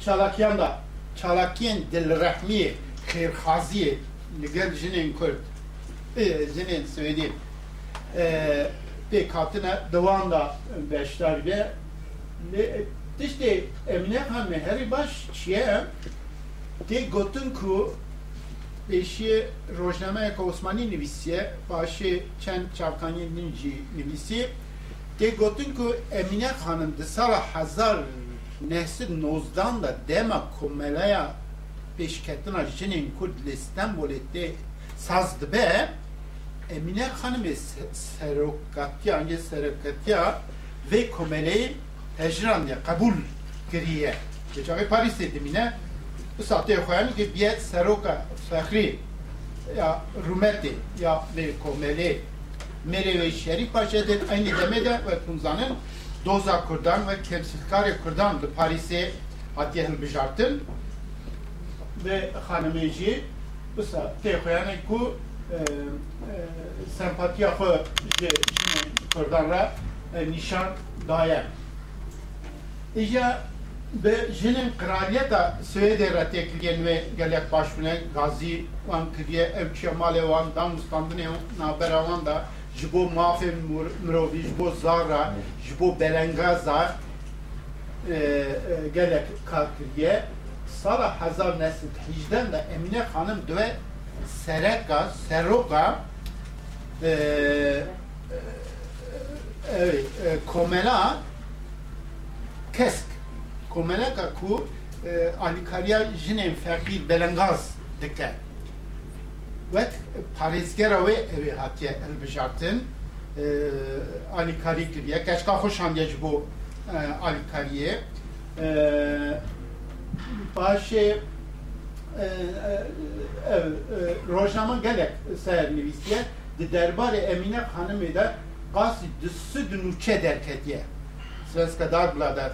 çalakiyan da. Çalakiyên dilrehmiyê xêrxaziyê li gel jinên Kurd jinên Swêdî pêk hatine dewan da beşdarbe be tiştê Emine Hanımê herî baş çiye tê gotin ku pêşiye rojnameyeka Osmanî nivîsiye paşê çend çavkaniyên din jî nivîsî tê gotin ku Emine Hanım di sala hezar nehsid nozdan da dema komelaya pêşketina jinên Kurd li Stenbolê tê saz dibe Emine Hanımê serokatiya ange serokatiya vê komeleyê hejran diye kabul kiriye. Geçağı Paris'te demine bu saatte koyan ki biyet seroka fahri ya rumeti ya ve komeli mere ve şerif paşadır aynı demede ve kunzanın doza kurdan ve kemsilkari kurdan da Paris'e hatiye hilbijartın ve hanımeci bu saatte koyan ku sempatiya xwe ji kurdan ra nişan daye. Я Beşinin kraliyeta Söğüdere tekliyen ve gelek başbüne gazi van kriye evçe male van dan ustandine naberavan da jibo mafe mrovi, jibo zara, jibo belenga zar gelek e, kakriye sala hazar nesil hicden de Emine Hanım döve sereka, seroka e, e, evet, komela kesk komeleka ku alikariya jinên feqîr belengaz dike. Wek parêzgera wê evê hatiye hilbijartin alîkarî kiriye. Keşka xweşandiye ji bo alîkariyê paşê ev rojnama gelek ser nivîsiye di derbarê Emine Hanımê de qasî di sud nûçe derketiye Svenska Dagbladet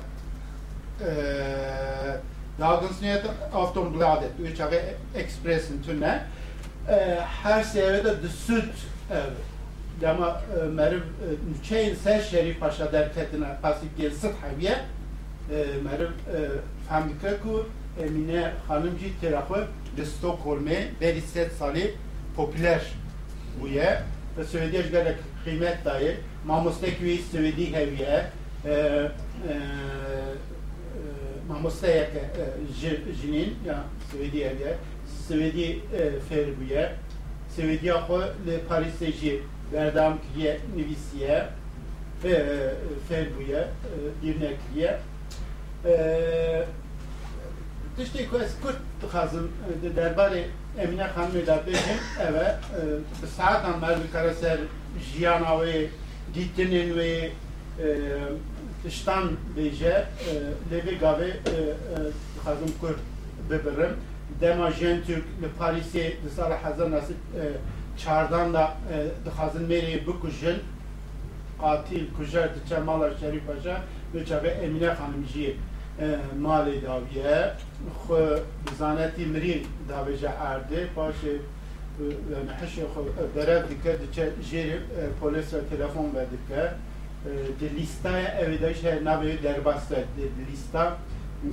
Dagens Nyheter, Aftonbladet, Uçağı Expressen tunne. Her seviyede de süt dema meriv nüçeyin ser Şerif Paşa derketine pasik gel sıt haviye meriv fahmdike ku Emine Hanımcı terakı de Stockholm'e beri set sali popüler buye ve Sövediyaj gerek kıymet dair mamostek ve Sövedi heviye e, e, mamostayek jinin ya Swediye Swedi ferbuye Swediya xwe li Parisê jî berdam kiriye nivîsiye ferbûye dîrnekiriye tiştê ku ez Kurd dixwazim di derbarê Emine Xanimê de bêjim ev e bi saetan mer dikare ser jiyana wê dîtinên wê tiştan bêje lê vê gavê dixwazim Kurd bibirim dema jên Türk li Parisê di sala hezar nasib çardan da dixwazin mêrê bikujin qatil kujer diçe mala Şerîf Paşa ve çabe Emine Xanim jî malê daviye. Xwe bi zanetî mirî davêje erdê paşê hişê xwe berev dike diçe jêrê polis ve telefon vedike di lîstaya evê de ji navê derbas de di lîsta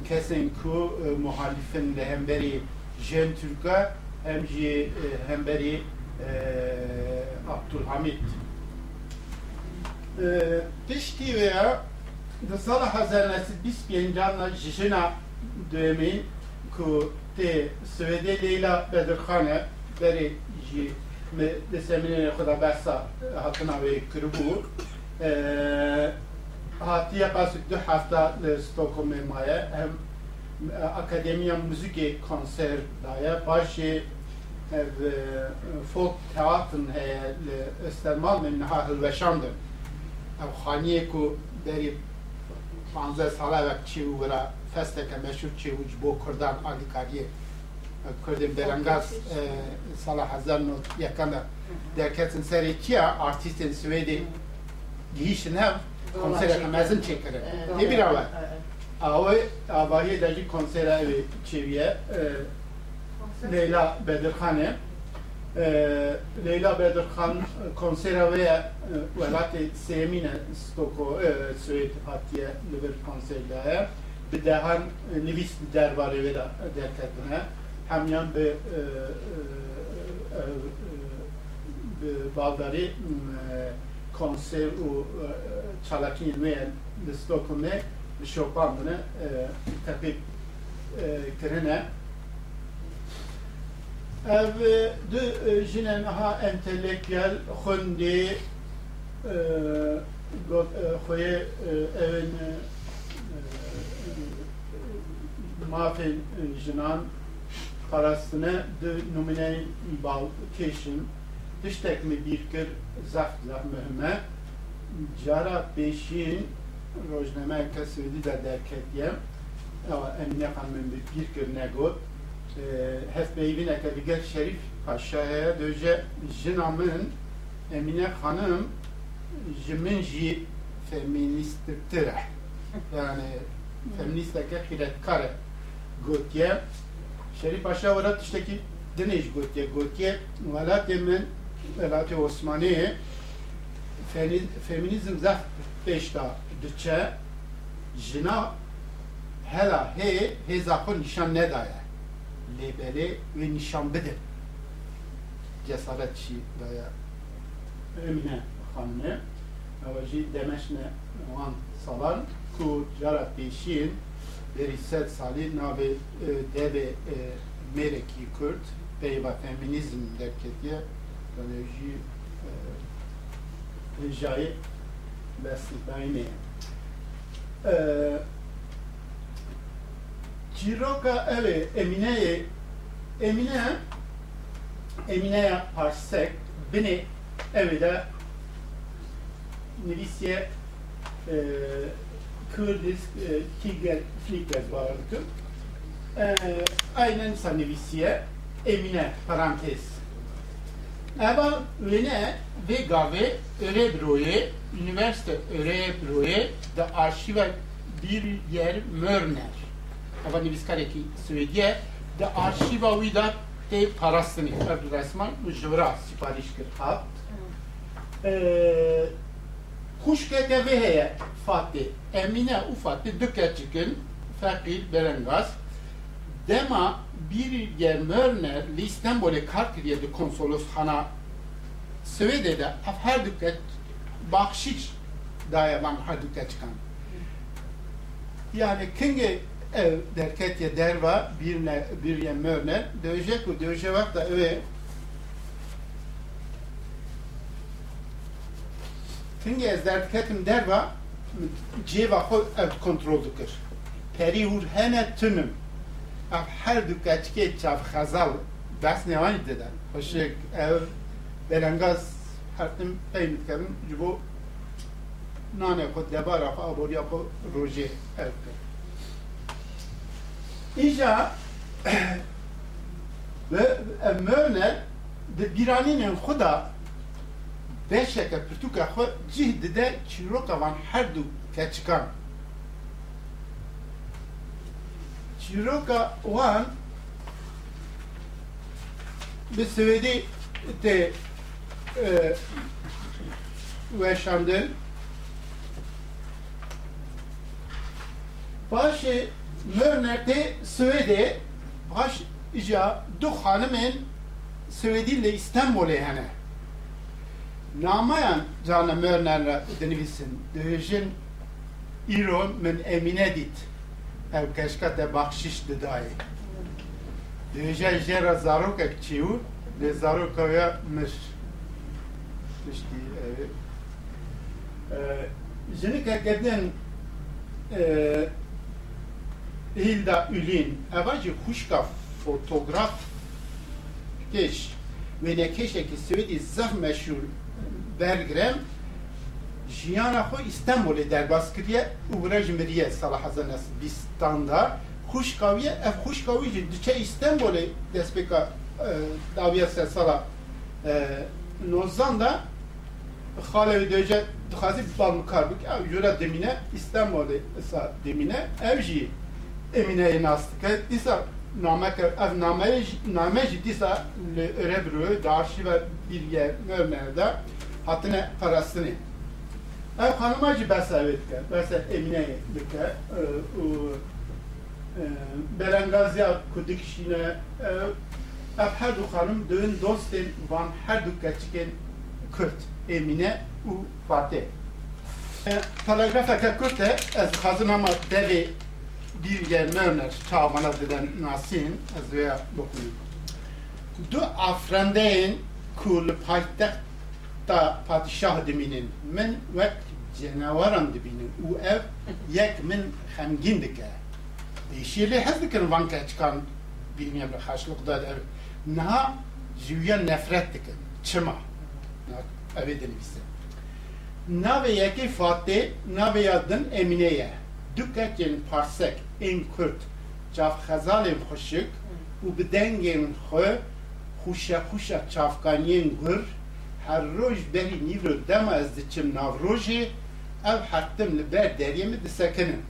kesên ku muhalifin li hemberî jên Türka hem jî hemberî Abdülhamid tiştî veya di sala hezar nesî bîst pêncan jijina ku tê Swêdê Leyla Bedirxane berê jî di seminêrê xwe de behsa hatina wê hatiye qasik du hefta li Stockholmê maye hem Akademiya Müzikê konser daye başê ev folk teatrin heye min niha hilweşandin ev xaniyê ku derî panze sala vek wira festeke meşhur û ji bo Kurdan alîkariyê Kurdên berengaz sala hezar not yekan de derketin serê çiya artîstên Swêdê gihîşin hev konsereke mezin çêkirin ne bir ava Avê avahiyê de jî konsera evê çêviye Leyla Bedirxanê Leyla Bedirxan konsera wê ye welatê sêmîne Stoko Swêd hatiye li vir konserda ye bi dehan nivîs bi derbarê wê de derketine hemyan bi bi baldarî konser û çalakiyên wê ye li Stockholmê bi şopan bune tepî kirine ev du jine meha entelektüel xwendê xwê evin mafên jinan parastine di numuneyên bal kêşin tiştek mi bir kir zeft zef mühime cara pêşîn rojnameyeke Swêdî de derketiye Emine Xanimên bi bir kir negot hevpeyvineke diger Şerif Paşa'ya döce jina min Emine Hanım ji min jî feministtir yani feministeke xiretkar e gotiye Şerif Paşa wara tiştekî dinê ji gotiye gotiye welatê min welatê Osmaniyê feminizm zeh pêş da diçe jina hela hê hêza xwe nîşan nedaye lêberê wê nîşan bidin cesaret jî daye Emine Xanimê ew jî demeşne wan salan ku cara pêşîn berî sed salî navê devê mêrekî Kurd peyva feminîzm derketiye hêjayê bestîdayînê ye Çîroka evê Emine'ye Emine Emine'ye parsek beni evê de nivîsiye Kurdis Tiger Flickers vardı. Aynen sa nivîsiye Emine parantez. Eva vene ve gave Örebro'ye üniversite Örebro'ye de arşive bir yer Mörner. Eva nivîskareki Swediye de arşiva wî da tê parastinê ev resman ji wira sipariş kir hat. Xuşkeke vê heye Fatê Emine du keçikin Fekîr Berengaz dema bir yer Mörner li İstanbul'e kar kiriye de konsoloshana Swêdê de ev her du keç baxşiş daye van her du keçikan. Yani kinge ev derketye derva bir ne bir ye mörner dövecek bu dövecek vakt da öve kinge ez derketim derva ceva xo ev kontrol dikir. Peri hur hene tünüm her du keçke çav xazal bas ne aynı deden hoşek ev belengaz hartım peymit kerim jibo nane xo debara xo aboriya xo roje ev kir İnşa ve mörner de biraninin xuda beşeke pirtuka xwe cih dide çîroka van her du keçikan. Çîroka wan bi Swêdî tê e, weşandin Başı Mörner'de Swêdê baş ija du xanimên Swêdî li İstanbulê hene. Namayan cana Mörner'e dinivîsin. Dihêjin îro min Emine dît. Ev keşka te baxşiş didayê. Dihêje jêra zarokek çîû lê zaroka we mir. Tiştî ev. Jinikek edin Hilda Ülin, evacı kuşka fotoğraf keş ve ne keşe ki Swedi jiyana xo İstanbul'e derbas kiriye uğra jimriye salah hazanas bistanda kuşkaviye ev kuşkavi ji diçe İstanbul'e despeka daviye se sala nozanda xale döce dixazi bal mukarbik ev jura demine İstanbul'e sa demine ev jî Emine nastıkı disa namek ev name name disa le rebru darşi ve bilge mörmerde hatine parasını. Ev hanımacı besavet ke, besa Emine dike o Belengazya kudikşine ev her du hanım dön dostin van her du keçiken Kürt Emine u Fatih. Telegrafa ke Kürt'e ez hazınama devi bir yer Mörner çavana deden Nasin ez veya bokunum. Du afrendeyin kul paytak ta padişah diminin min vek cenevaran dibinin u ev yek min hemgin dike. Değişirli hez dikin vanka çıkan ne haşlık da ev. Naha jüyen nefret dikin. Çıma. Evi dinlisi. Nave yeki Fatih, nave yadın Emine'ye. Duketjen parsek in Kürt çaf xezalim xuşik û bi dengên xwe xuşa xuşa çafkaniyên gur her roj berî nîvro dema ez diçim nav rojê ev hertim li ber deryê min disekinim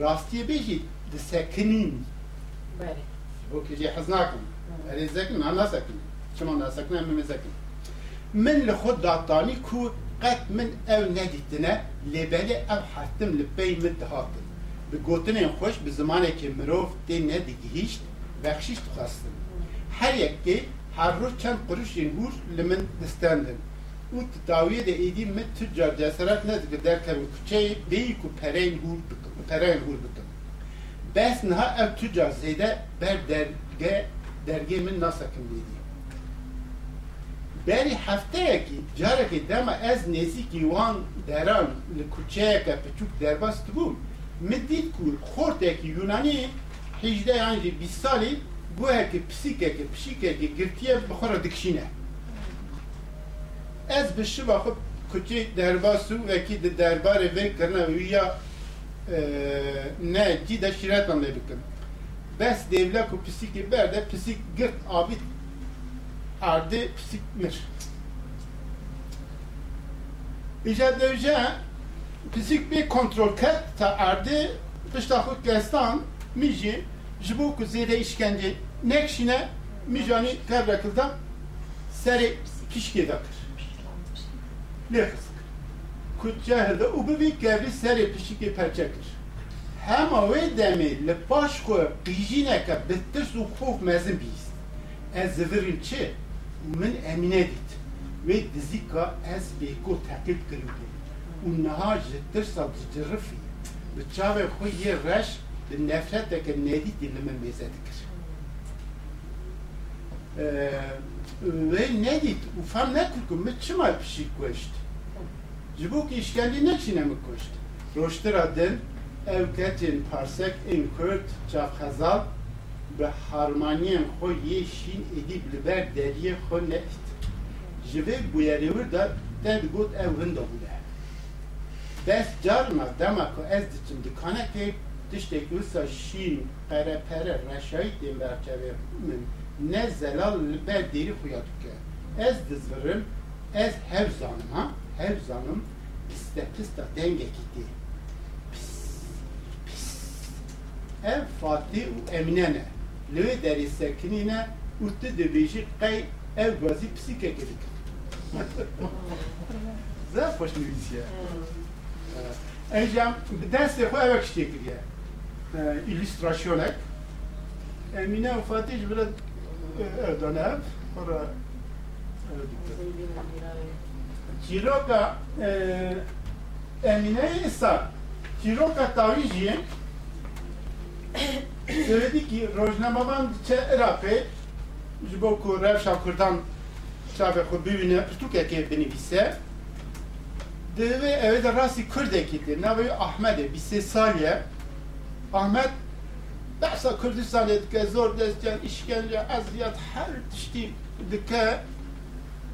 rastiyê bê jî disekinîn Bere. bo kê jê hez nakim erê zekin ha nasekin çima nasekin em mezekin min li xwe datanî ku qet min ew nedîtine lêbelê ev hertim li pey min dihatin bi gotinên xweş bi zimanekî mirov tê nedigihîşt bexşîş dixwastin her yekê her roj çend quruşên hûr li min distendin û titawiyê de êdî min tüccar cesaret nedike derkevin kuçeyê bêyî ku pereyên hûr bikin pereyên hûr bikin bes niha ev tüccar zêde ber derge dergê min nasekin lêdî berî hefteyekî carekê dema ez nêzîkî wan deran li kuçeyeke piçûk derbas dibûm min dît ku xortekî Yunanî hêjde yan jî bîst salî guhekî pisîkekî pişîkekî girtiye bi xwe re dikişîne ez bi şiva xwe kuçê derbas û wekî di derbarê vê kirina wî ya ne cî de şîretan lê bikin bes devle ku pisîkê berde pisîk girt abî ardê pisîk mir îja devje pisîk bê kontrol ket ta erdê pişta xwe kestan mî jî ji bo ku zêde işkence nekşîne mî janî tevrekildan serê kişkê da kir lê xist ku cehilde û bi vî kevrî serê pişikê perçe kir hema wê demê li paş xwe qîjîneke bi tirs û xuf mezin bîst ez zivirîm çi min emine dît wê ez bêko teqîb kiribû û niha ji tirsa dicerifî bi çavê bi nefreteke nedî dî li min mêze dikir ve nedît û fem nekir ku min çima pişî kuşt ji bo ku îşkendî neçîne min kuşt roştira din ev ketên parsek ên kurd çavxezal bi harmaniyên xwe yê şîn êdî li ber deriyê xwe nedît ji vê bûyerêwir de te digot ev winda bûye bes carna dema ku ez diçim dikanekê tiştekî wisa şîn perepere reşayî tên berçavê min ne zelal li ber derî xuya dike ez dizvirim ez hev zanim ha hev zanim piste pista dengekî tê ev Fatih û Emine ne li wê derê sekinîne û tu dibêjî qey ev gazî pisîkekê dike Zef hoş nivîsiye Encam bi destê xwe evek ştê kiriye illüstrasyonek Emine û Fatih ji bila evdan ev dike Çîroka Emine êsa çîroka tawî jî Söyledi ki rojnamavan çe Iraqê ji bo ku rewşa Kurdan çavê xwe bibîne pirtûkekê binivîse divê evê de rastî Kurdekî tê navê Ahmedê bîsê saliye Ahmed behsa Kurdistanê dike zor destyan işkence eziyet her tiştî dike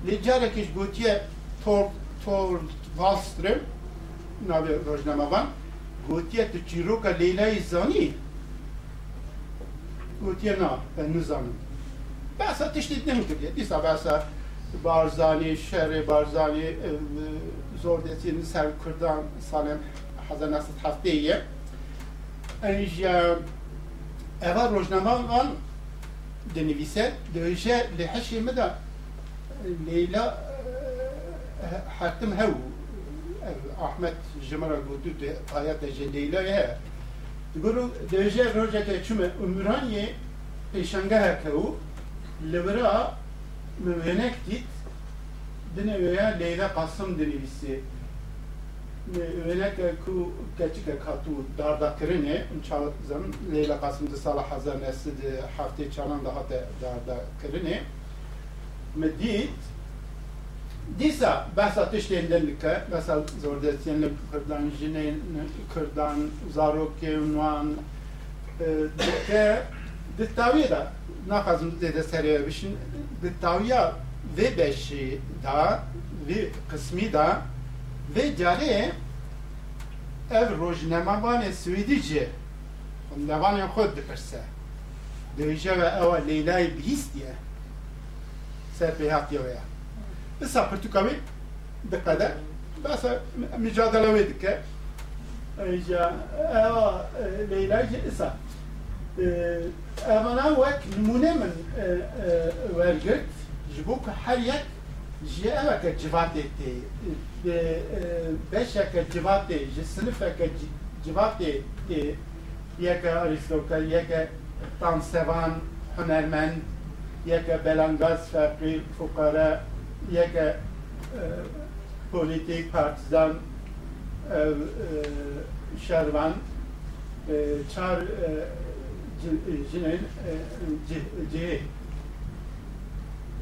lê carekê ji gotiye tor tor Wallström navê rojnamavan gotiye tu çîroka Leylayê zanî gotiye na ben nizanim behsa tiştî nemkiriye dîsa behsa Barzani, şehri Barzani e, zor desinin ser Kurdan Eh, Eva rojnaman denivise döje leheşi mi da Leyla hatim hev Ahmet Cemara godu de ayat de Leyla ye Guru döje roje ke çüme umran ye peşanga hekevu levra müvenek git dine Leyla Kasım denivisi özellikle ku geçike katu dardakirine çalızın Leyla Kasım'da Salah Hazar Nesli'de hafta çalan daha da dardakirine medit disa bahsa tiştendenlikte mesela zor destiyenle kırdan jine kırdan zarok kevnuan e, dikke dittaviye da nakazımız dede seriye bişin dittaviye ve beşi da ve kısmi da دتاویا و بشی دا و قسمی دا ve cari ev rojnemavan Swedice nevanên xwe dipirse dêje ve ewa Leylayê bihîstiye ser pêhatiya we ya Issa pirtûka wê diqede besa mücadele wê dike ja ewa Leyla jî issa evana wek nimûne min wergirt ji bo ku her yek ji eveke civatê tê beşeke civatê ji sinifeke civatê tê yeke aristokrat yeke tansevan hunermend yeke belangaz ferqî fukara yeke politik partizan ev şervan çar jinin cihê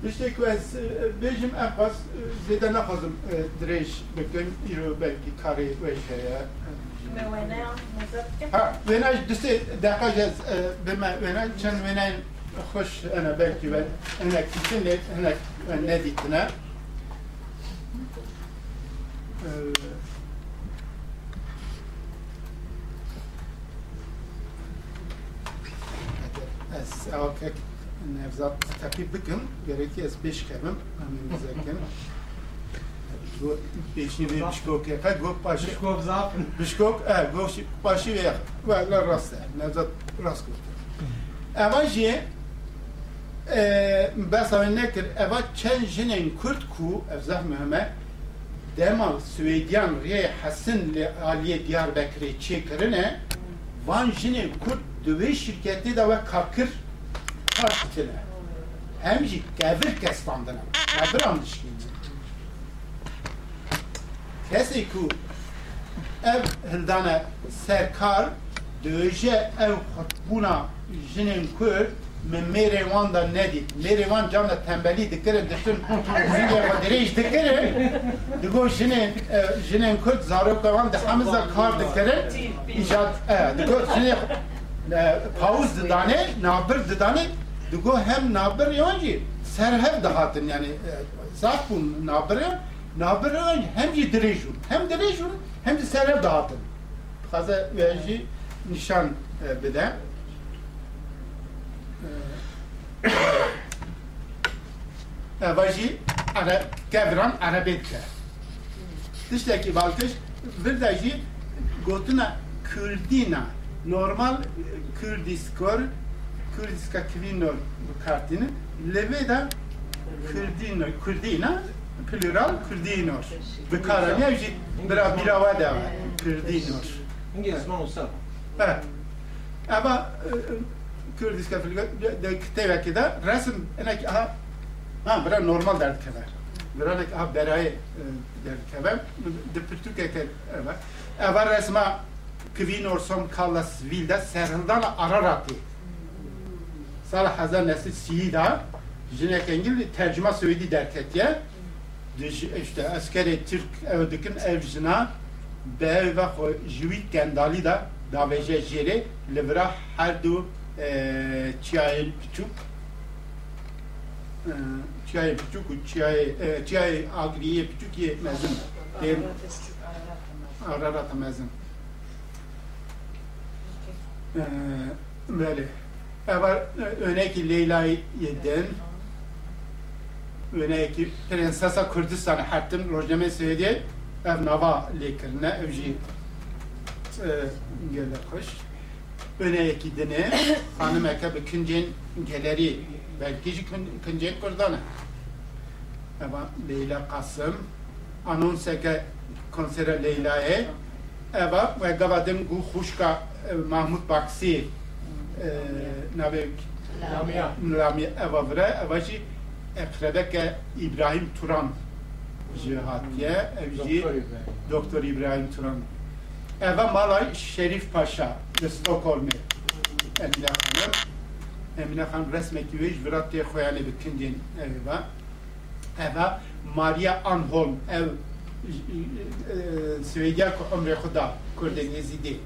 Tiştek ku ez bêjim em xas zêde naxwazim dirêj bikim îro belkî karê wê heye Ha wêne ji disê deqa ez bime wêne çend wêne xweş ene belkî ve hinek dîtin lê hinek nedîtine ez awakek nevzat takip bikim gerekli ez beş kemim amin bizekim Beşini ve bişkok yaka gok başı Bişkop zafen. bişkok e gok başı ve ve la rast nevzat rast kurt Eva jê besa nekir eva çend jinên Kurd ku ev zehmehme dema Swêdiyan rê hesin li aliyê Diyarbekirê çêkirine van jinên Kurd di wê şirketê de we hem jî kevir kes standine keviran dişkîne kesê ku ev hildane serkar döje ev xutbuna jinin Kürt min mêrê wan da cam da tembelî dikirin, ditin zîngê xwe dirêj dikirin. Digo jinên e, jinên Kürt zaroka wan di hemiza kar dikirin. İcat, e, digo jinê e, pawuz didane, nabir didane, digo hem nabir yan jî serhev dihatin yani e, saf bûn nabirê, nabirê hem jî dirêj bûn, hem dirêj bûn, hem jî serhev dihatin. Xaze we jî nişan e, bide. Evajî ara kevran Arabê dike. Tiştekî baltiş vir de jî gotina Kürdîna normal Kürdiskor Kürdiska kvinor kartini levê de Kürdîno Kürdîna plural Kürdînor. Bikaraniye jî bira birava de Kürdînor. İngiliz man olsa. Evet. Ama Kürdiska filga de kiteveki de resim enek aha ha bira normal dert kever. Bira nek aha berayı dert kever. De pürtük ke evet. Eva resma kvin orsom kallas vilda serhildan ararati. Salah hazar nesli siyida jinek engil tercüme söyledi dert etiye. işte askeri Türk evdikin evcina be ve jüvit kendali da davêje jêrê li vira her du çiyayên piçûk çiyayê piçûk û çiyayê çiyayê agiriyê piçûk yê mezin tên ararata mezin böyle Eva örneği Leyla'yı yedin. Örneği Prensesa Kürdistan hattın rojname söyledi. Ev nava lekirine ev jî gele kuş. Öneyeki dine hanım eke bir kincin geleri belki jî kincin kurdana. Ama Leyla Kasım. Anons eke konsere Leyla'ye Eva ve gavadim gu huşka Mahmut Baksi navek Lamia. Lamia Eva vre Eva jî İbrahim Turan jihatiye ev jî Doktor İbrahim. Doktor İbrahim Turan. Eva Malay Şerif Paşa de Stockholm'e. Emine Hanım. Emine Hanım resmeki ve jvirat diye koyanı bir kindin eva. Eva Maria Anholm ev Svegel ku xuda Kurde Nezidi.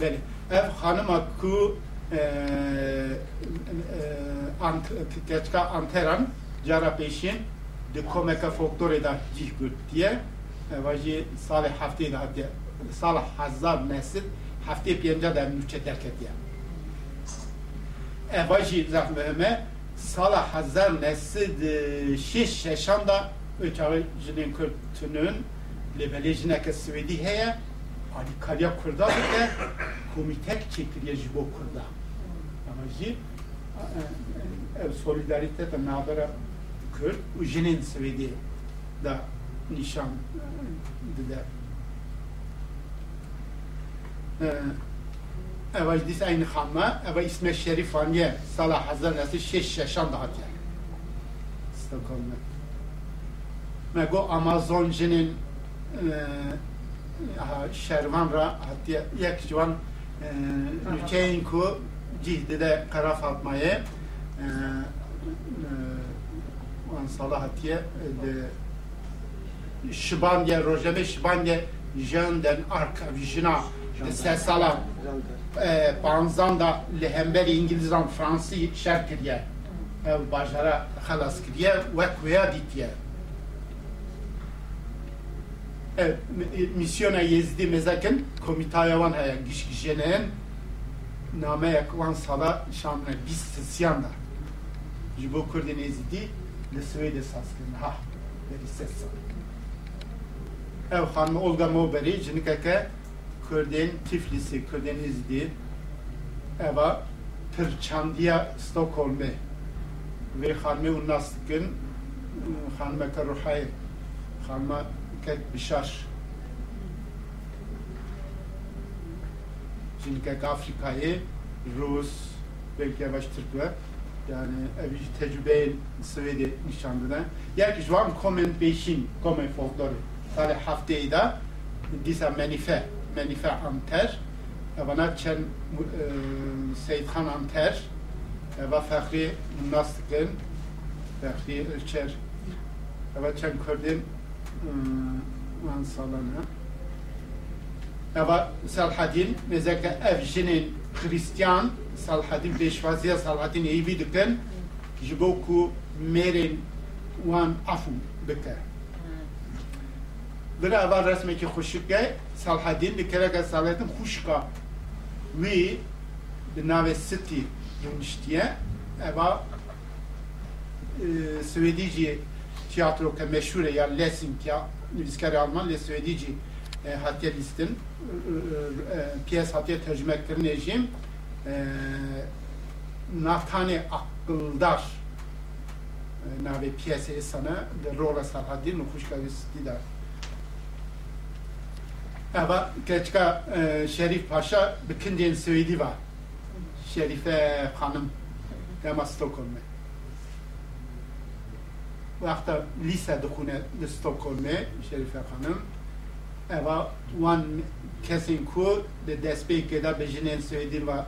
Beli ev hanım hakkı e, e, ant, geçka anteran cara peşin de komeka folklor eder cihgürt diye. E, Vaji sal hafte da hatta sal hazar nesil hafte piyemca da nüçe terk et diye. E, Vaji zahmeme sal hazar nesil e, şiş şeşanda ötağın jilin kürtünün lebelejine ke Svedi heye ani kalya kurda de komitek çekiriye jibo kurda ama ji ev solidarite de nabara Kürt u jinin Svedi da nişan dide. Eva dis aynı xama, eva isme Şerif Aniye, Salah Hazar nesi şeş şeşan da hatiye. Stockholm'da. Mego Amazon jinin şervan ra hatiye yek civan nüçeyin ku cihdi de kara fatmayı wan salah hatiye de şibandye rojeme şibandye jenden arka vijina se sala panzan da lehember İngilizan Fransı şer kiriye ev bajara xalas kiriye ve kuya ditiye ev misyona yezdi mezakin komitaya wan haya giş gişenen name yakvan sala şamne bis siyanda jibo kurdin ezdi le Svede saskin ha veri ses ev hanım Olga Moberi jinikeke Kurdin Tiflis'i Kurdin izdi eva Pirçandiya Stockholm'e. Ve hanımı unnastıkın hanıma Bişar Şimdi kek Afrika'yı Rus, belki yavaş Türkler yani evici tecrübeyi Svedi nişanlına. Yani şu an komen beşin, komen folkloru. Tale haftayı da disa menife, menife amter. Bana çen e, Seyithan amter ve Fahri Nastık'ın Fahri Ölçer ve çen Kürdün Hmm, Mansalana. Ewa Salhadin nezeke evjinin Hristiyan Salhadin peşvaziye Salhadin evi diken jiboku merin wan afu bike. Bir eva resmeki hoşukke Salhadin dikereke Salhadin hoşka vi binave siti yuniştiye eva Svedici Teatro che meshure ja lesim pja në alman, le svedici e, hatje listin, e, e, pjes hatje tercüme kırnejim, naftane akıldar nave piyese sana de rola sarhadin u kuşka gidar. Ava keçka Şerif Paşa bikindiyen Svedi var. Şerife Hanım. Dema Stockholm'e. Vakta lise dukune de Stockholm'e Şerife Hanım. Eva wan kesin ku de despey keda bejinen söyledi var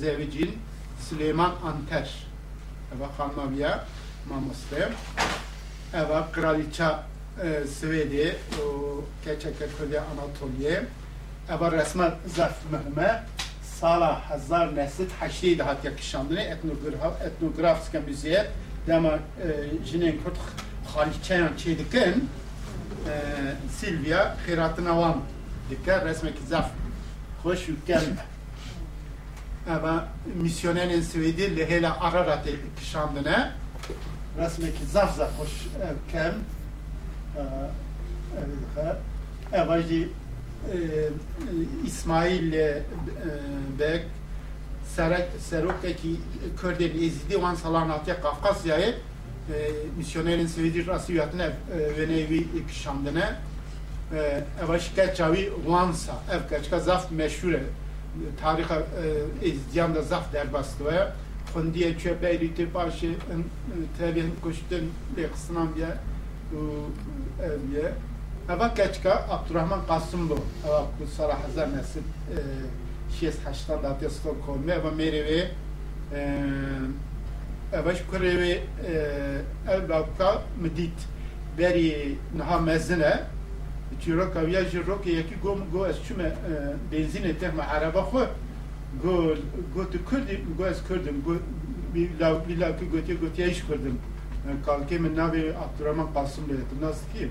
zevicin Süleyman Anter. Eva Hanmaviya mamoste. Eva kraliça سویدی و کچک کلی آناتولیه اول رسما ظرف مهمه سال هزار نسل هشتی دهات یکشاندنه etnograf که müziğe dama e, jinen kurt halikçeyan çi dikin e, Silvia khiratına vam dikke resmek zaf hoş yükkelme. Ama misyonerin Svedi lehela ararat kişandına resmek zaf zaf hoş kem evajdi İsmail e, Bek Serok'taki Kürden ezidi wan salanatya Kafkasya'yı misyonerin Svedi rasiyatına ve nevi kişandine Evaj keçavi Wansa ev keçka zaf meşhure tarih ezdiyan da zaf derbastı ve Xundiye çöpe başı tabihin kuştun leqsınan bir evliye. Eva keçka Abdurrahman Kasımlı. Eva bu sara hazar nesil şies haştan da te Stockholm. Eva merevi eva şkurevi evlaka medit beri naha mezine Çiro kaviya jirro ki yeki gom go es çüme benzine tehme araba xo go go tu kurdi go es kurdim go bir la bir la ki gotiye gotiye iş kurdim kalke min navi Abdurrahman Kasım dedim. Nasıl ki?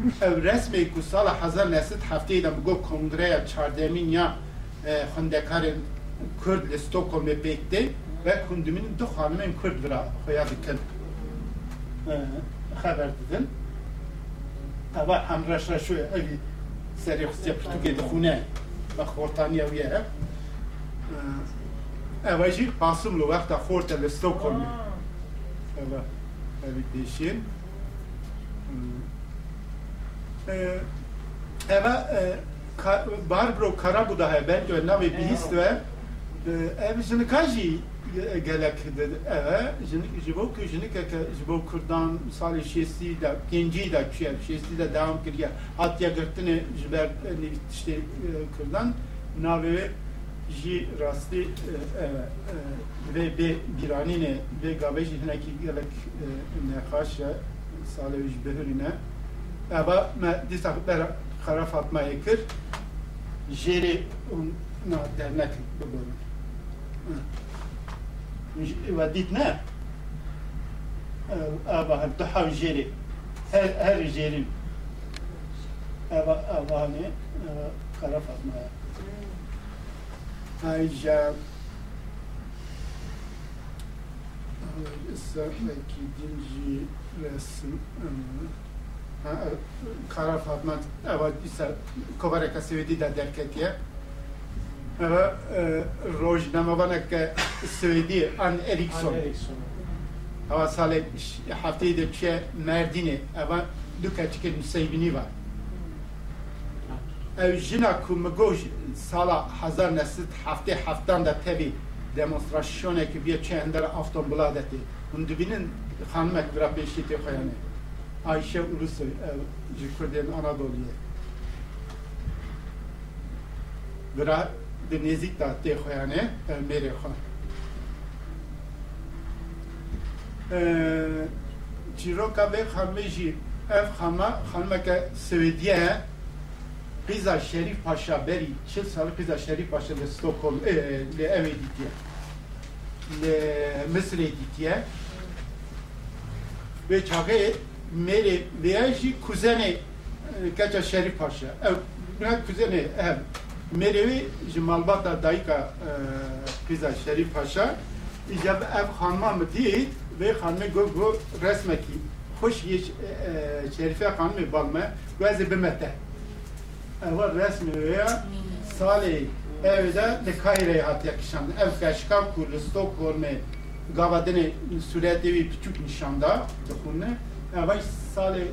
Ev resmi ku sala hazar nesit hafteyê de bu kongreya çardemîn ya xwendekarên Kurd li Stockholmê pêkte ve kundimin du xanimên Kurd vira xuya dikin xeber didin eva hemreş reşu evî serê xustiya Pirtûkê dixune ve xortaniya wî ye eva jî Qasım li wexta xorte li Stockholmê eva pêşîn Eva Barbro Karabuda he ben de nave bihist ve ev jini kaji gelek eve jibo ku jini ke jibo kurdan sali şesti da genci da kişi şesti da devam kiriye hat ya gırtını jiber işte kurdan. Nave ji rasti ve be biranine ve gaveji hinaki gelek ne haşa sali jibehurine Eva me disa bera kara Fatma ekir jeri na dernek bugün. Ve dit ne? Eva hem daha jeri her her jeri Eva Eva ne kara Fatma. Ayca Sırtdaki dinci resim kara Fatma eva ise kovareka Svedi da derketiye eva rojnamavana ke Svedi an Eriksson eva sale haftayı da çe merdini eva duka çike müseybini var. Ev jina ku mgoj sala hazar nesit hafte haftan da tebi demonstrasyone ki bir çe ender afton buladeti. Bunu dibinin hanmek vira peşiti koyanı. Ayşe Ulusoy ev ji Kurdên Anadolu'ya. Bira di nêzik da ev mêrê xwe. Ee, Çîroka vê xanmê jî ev xanma xanmeke Swêdiye ye Pizza Şerif Paşa beri çil salı Pizza Şerif Paşa le Stockholm e, le ev editiye. Le Mısır editiye. Ve çağı meri veya jî kuzeni Kaça Şerif Paşa. Ev buna kuzeni ev Merevi ji malbata dayika e, Pizza Şerif Paşa icab ev xanma mı değil ve xanme go go resmeki hoş yeş e, e, Şerife xanme balme ve bimete. Eva resmi veya sali evde de Kahire'ye hat yakışan ev kaşka kurlu Stockholm'e gavadine sureti bir küçük nişanda dokunne eva sali e,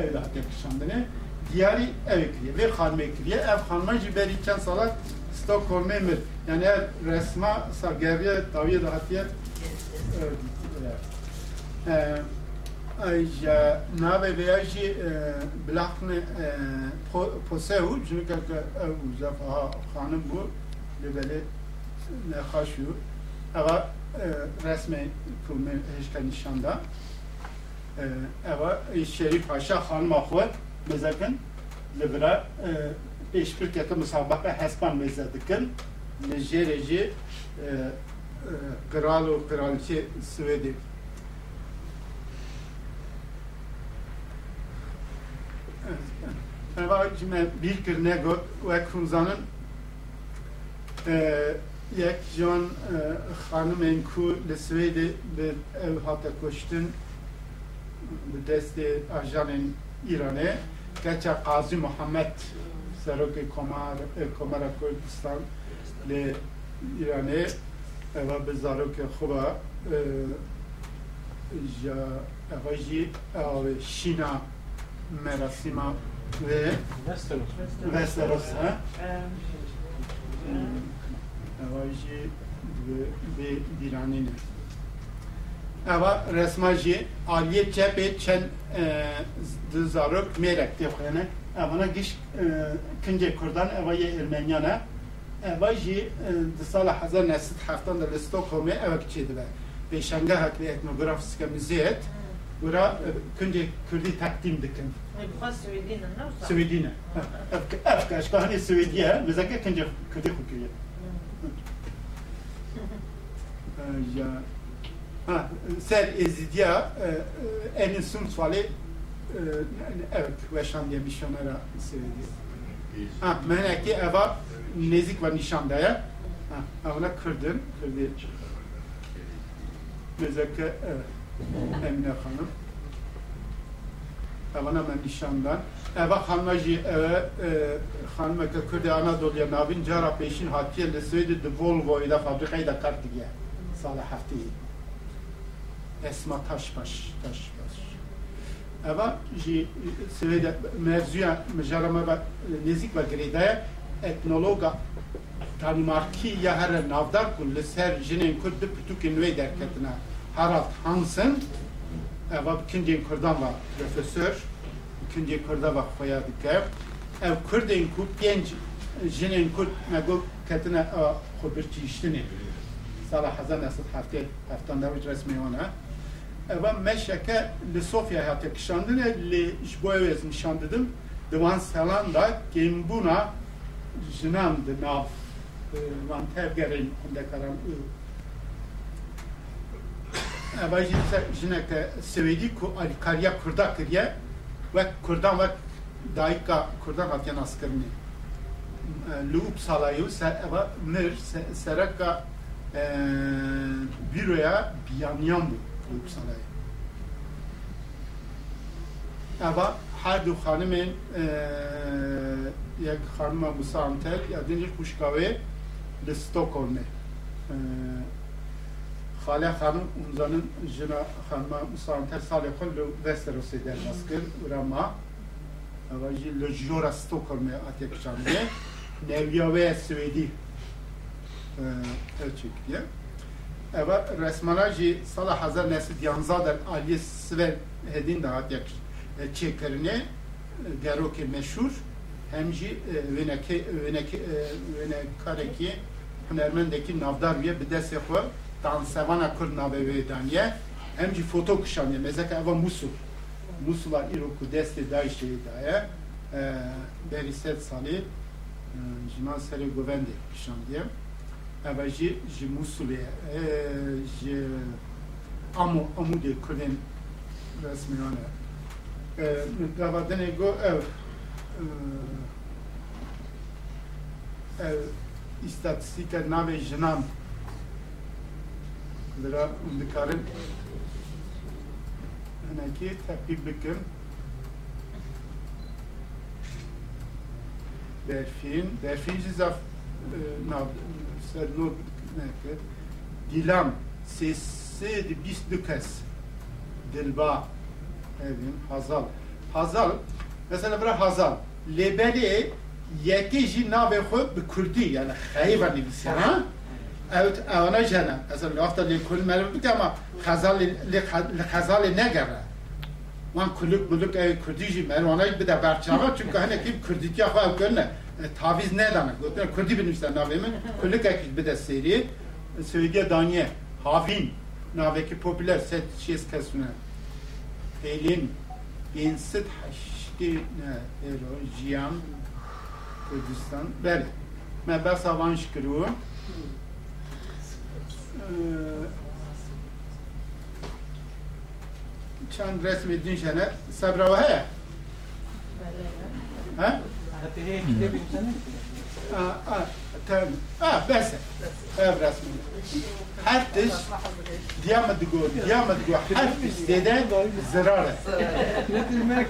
evde hat yakışandığını diğeri ev ekliye ve hanme ekliye ev hanma jiberi çen salat Stockholm'e mir yani ev resma sargeriye taviye da hatiye e, nave veji blachne poseu çünkü ev zafa hanım bu lebele ne haşu ama resme kume heşka nişanda ee, ewa e, Şerif Haşa Hanma Xwe mezekin li vira pêşbirkeke e, misabeqe hespan meze dikin li jêrê e, jî kral û kraliçe Swêdê Eva cime bir kirne got ve kumzanın yek jan hanımên ku li Swêdê bi ev hate koştin به دست اجان ایرانه گچه قاضی محمد سروک کمر کمر کردستان ل ایرانه و به زاروک خوبا جا اواجی او شینا مراسیما ve Westeros. Westeros ha? Avaji Ewa resma jî aliyê çepê çend e, di zarok mêrek têxuyenek evana giş e, kincê Kurdan ewa yê Ermeniyan e ewa jî di sala hezar nesit heftan de li Stockholmê ewek çê dibe pêşengehek lê etnografîske müzeyet Bura e, kincê Kurdî teqdîm dikin. Swedîne. Ev kaşka hani Swediye, bizeke kincê Kurdî xwe kiriye. Ya ha ser ezidya en son suali evet ve şandiye misyonera sevdi. Ha meneki eva nezik ve nişandaya ha ona kırdın kırdı. Mezaka evet Emine Hanım. Evana men nişandan. Eve hanmacı eve hanma ke Kürdi Anadolu'ya navin cara peşin hatiye leseydi de Volvo ile fabrikayı da kart diye salah hafti Esma Taşbaş Taşbaş. Eva ji sevede mevzuya mejarama ve nezik ve gredaya etnologa Danimarki ya her navdar kun leser jinin kurdu pütükin ve derketine. Harald Hansen eva ikinci Kurdan var profesör ikinci Kurda var xoya dike. Ev Kurdin ku genç jinin Kurd mego ketine xubir çiştini sala hazan asıl hafte haftan davet resmi ona eva meşeke li Sofya hafte kişandine li jboyevez nişandıdım divan salan da gembuna jinam de nav. Van tevgerin kunde karan Evajin jinek Svedi ku kariya Kurda kiriye ve Kurdan ve daika Kurdan hatiyan askerini. Lup salayu eva mir seraka büroya biyanyan bu Lup salayu. Eva her du hanımın یک خانم موسا انتل یا دنجی خوشکاوه به ستوکولمه خاله خانم اونزانın jina xanma musanter sale kullu Westeros eder maskır urama avaji le jora Stockholm atek çamde nevya ve Svedi ölçük diye Eva resmana jî sala hezar nesit yanza der aliyê Sver hedîn de hatiye e, çêkirine gerokê meşhur hem jî e, wênekê e, wênekarekî hunermendekî navdar wiye bi destê xwe dansevana Kurd navê wê daniye hem jî foto kişaniye mezeka eva Musul Musula îro ku destê Daişê daye e, berî sed salê e, jinan serê govendê kişandiye eva jî ji Musulê e, ji Amu Amudê Kurdên resmiyan e. Gavadinê got ev e, ev îstatîstîka navê jinan lira dikarin hinekî tepîk bikin Berfin, Berfin jî zaf e, nav nor nekir Dilam sê di bîst du kes Dilba evin Hazal Hazal mesela bira Hazal Lebelê yekê jî navê xwe bi Kurdî yani xeyva nivîse ha Evet, ona jana. Mesela lafta li kul merve bik ama khazal li khazal negere. Man kuluk muluk ev Kurdiji mer ona bir de berçava çünkü hani kim Kurdiki xo ev taviz ne demek? Gotne Kurdi bilmişler navemi. Kuluk ek bir de seri. Söyle daniye. Havin naveki popüler set şiz kesune. Pelin insit haşti ne ero jiyan Kurdistan. Beri. Me bes avan şükürü. چند رسم الدین شنه صبر و هه ها آه آه تاني آه بس آه برسمي حتش ديامة دقول ديامة دقول حتش زيدان الزرارة مثل الملك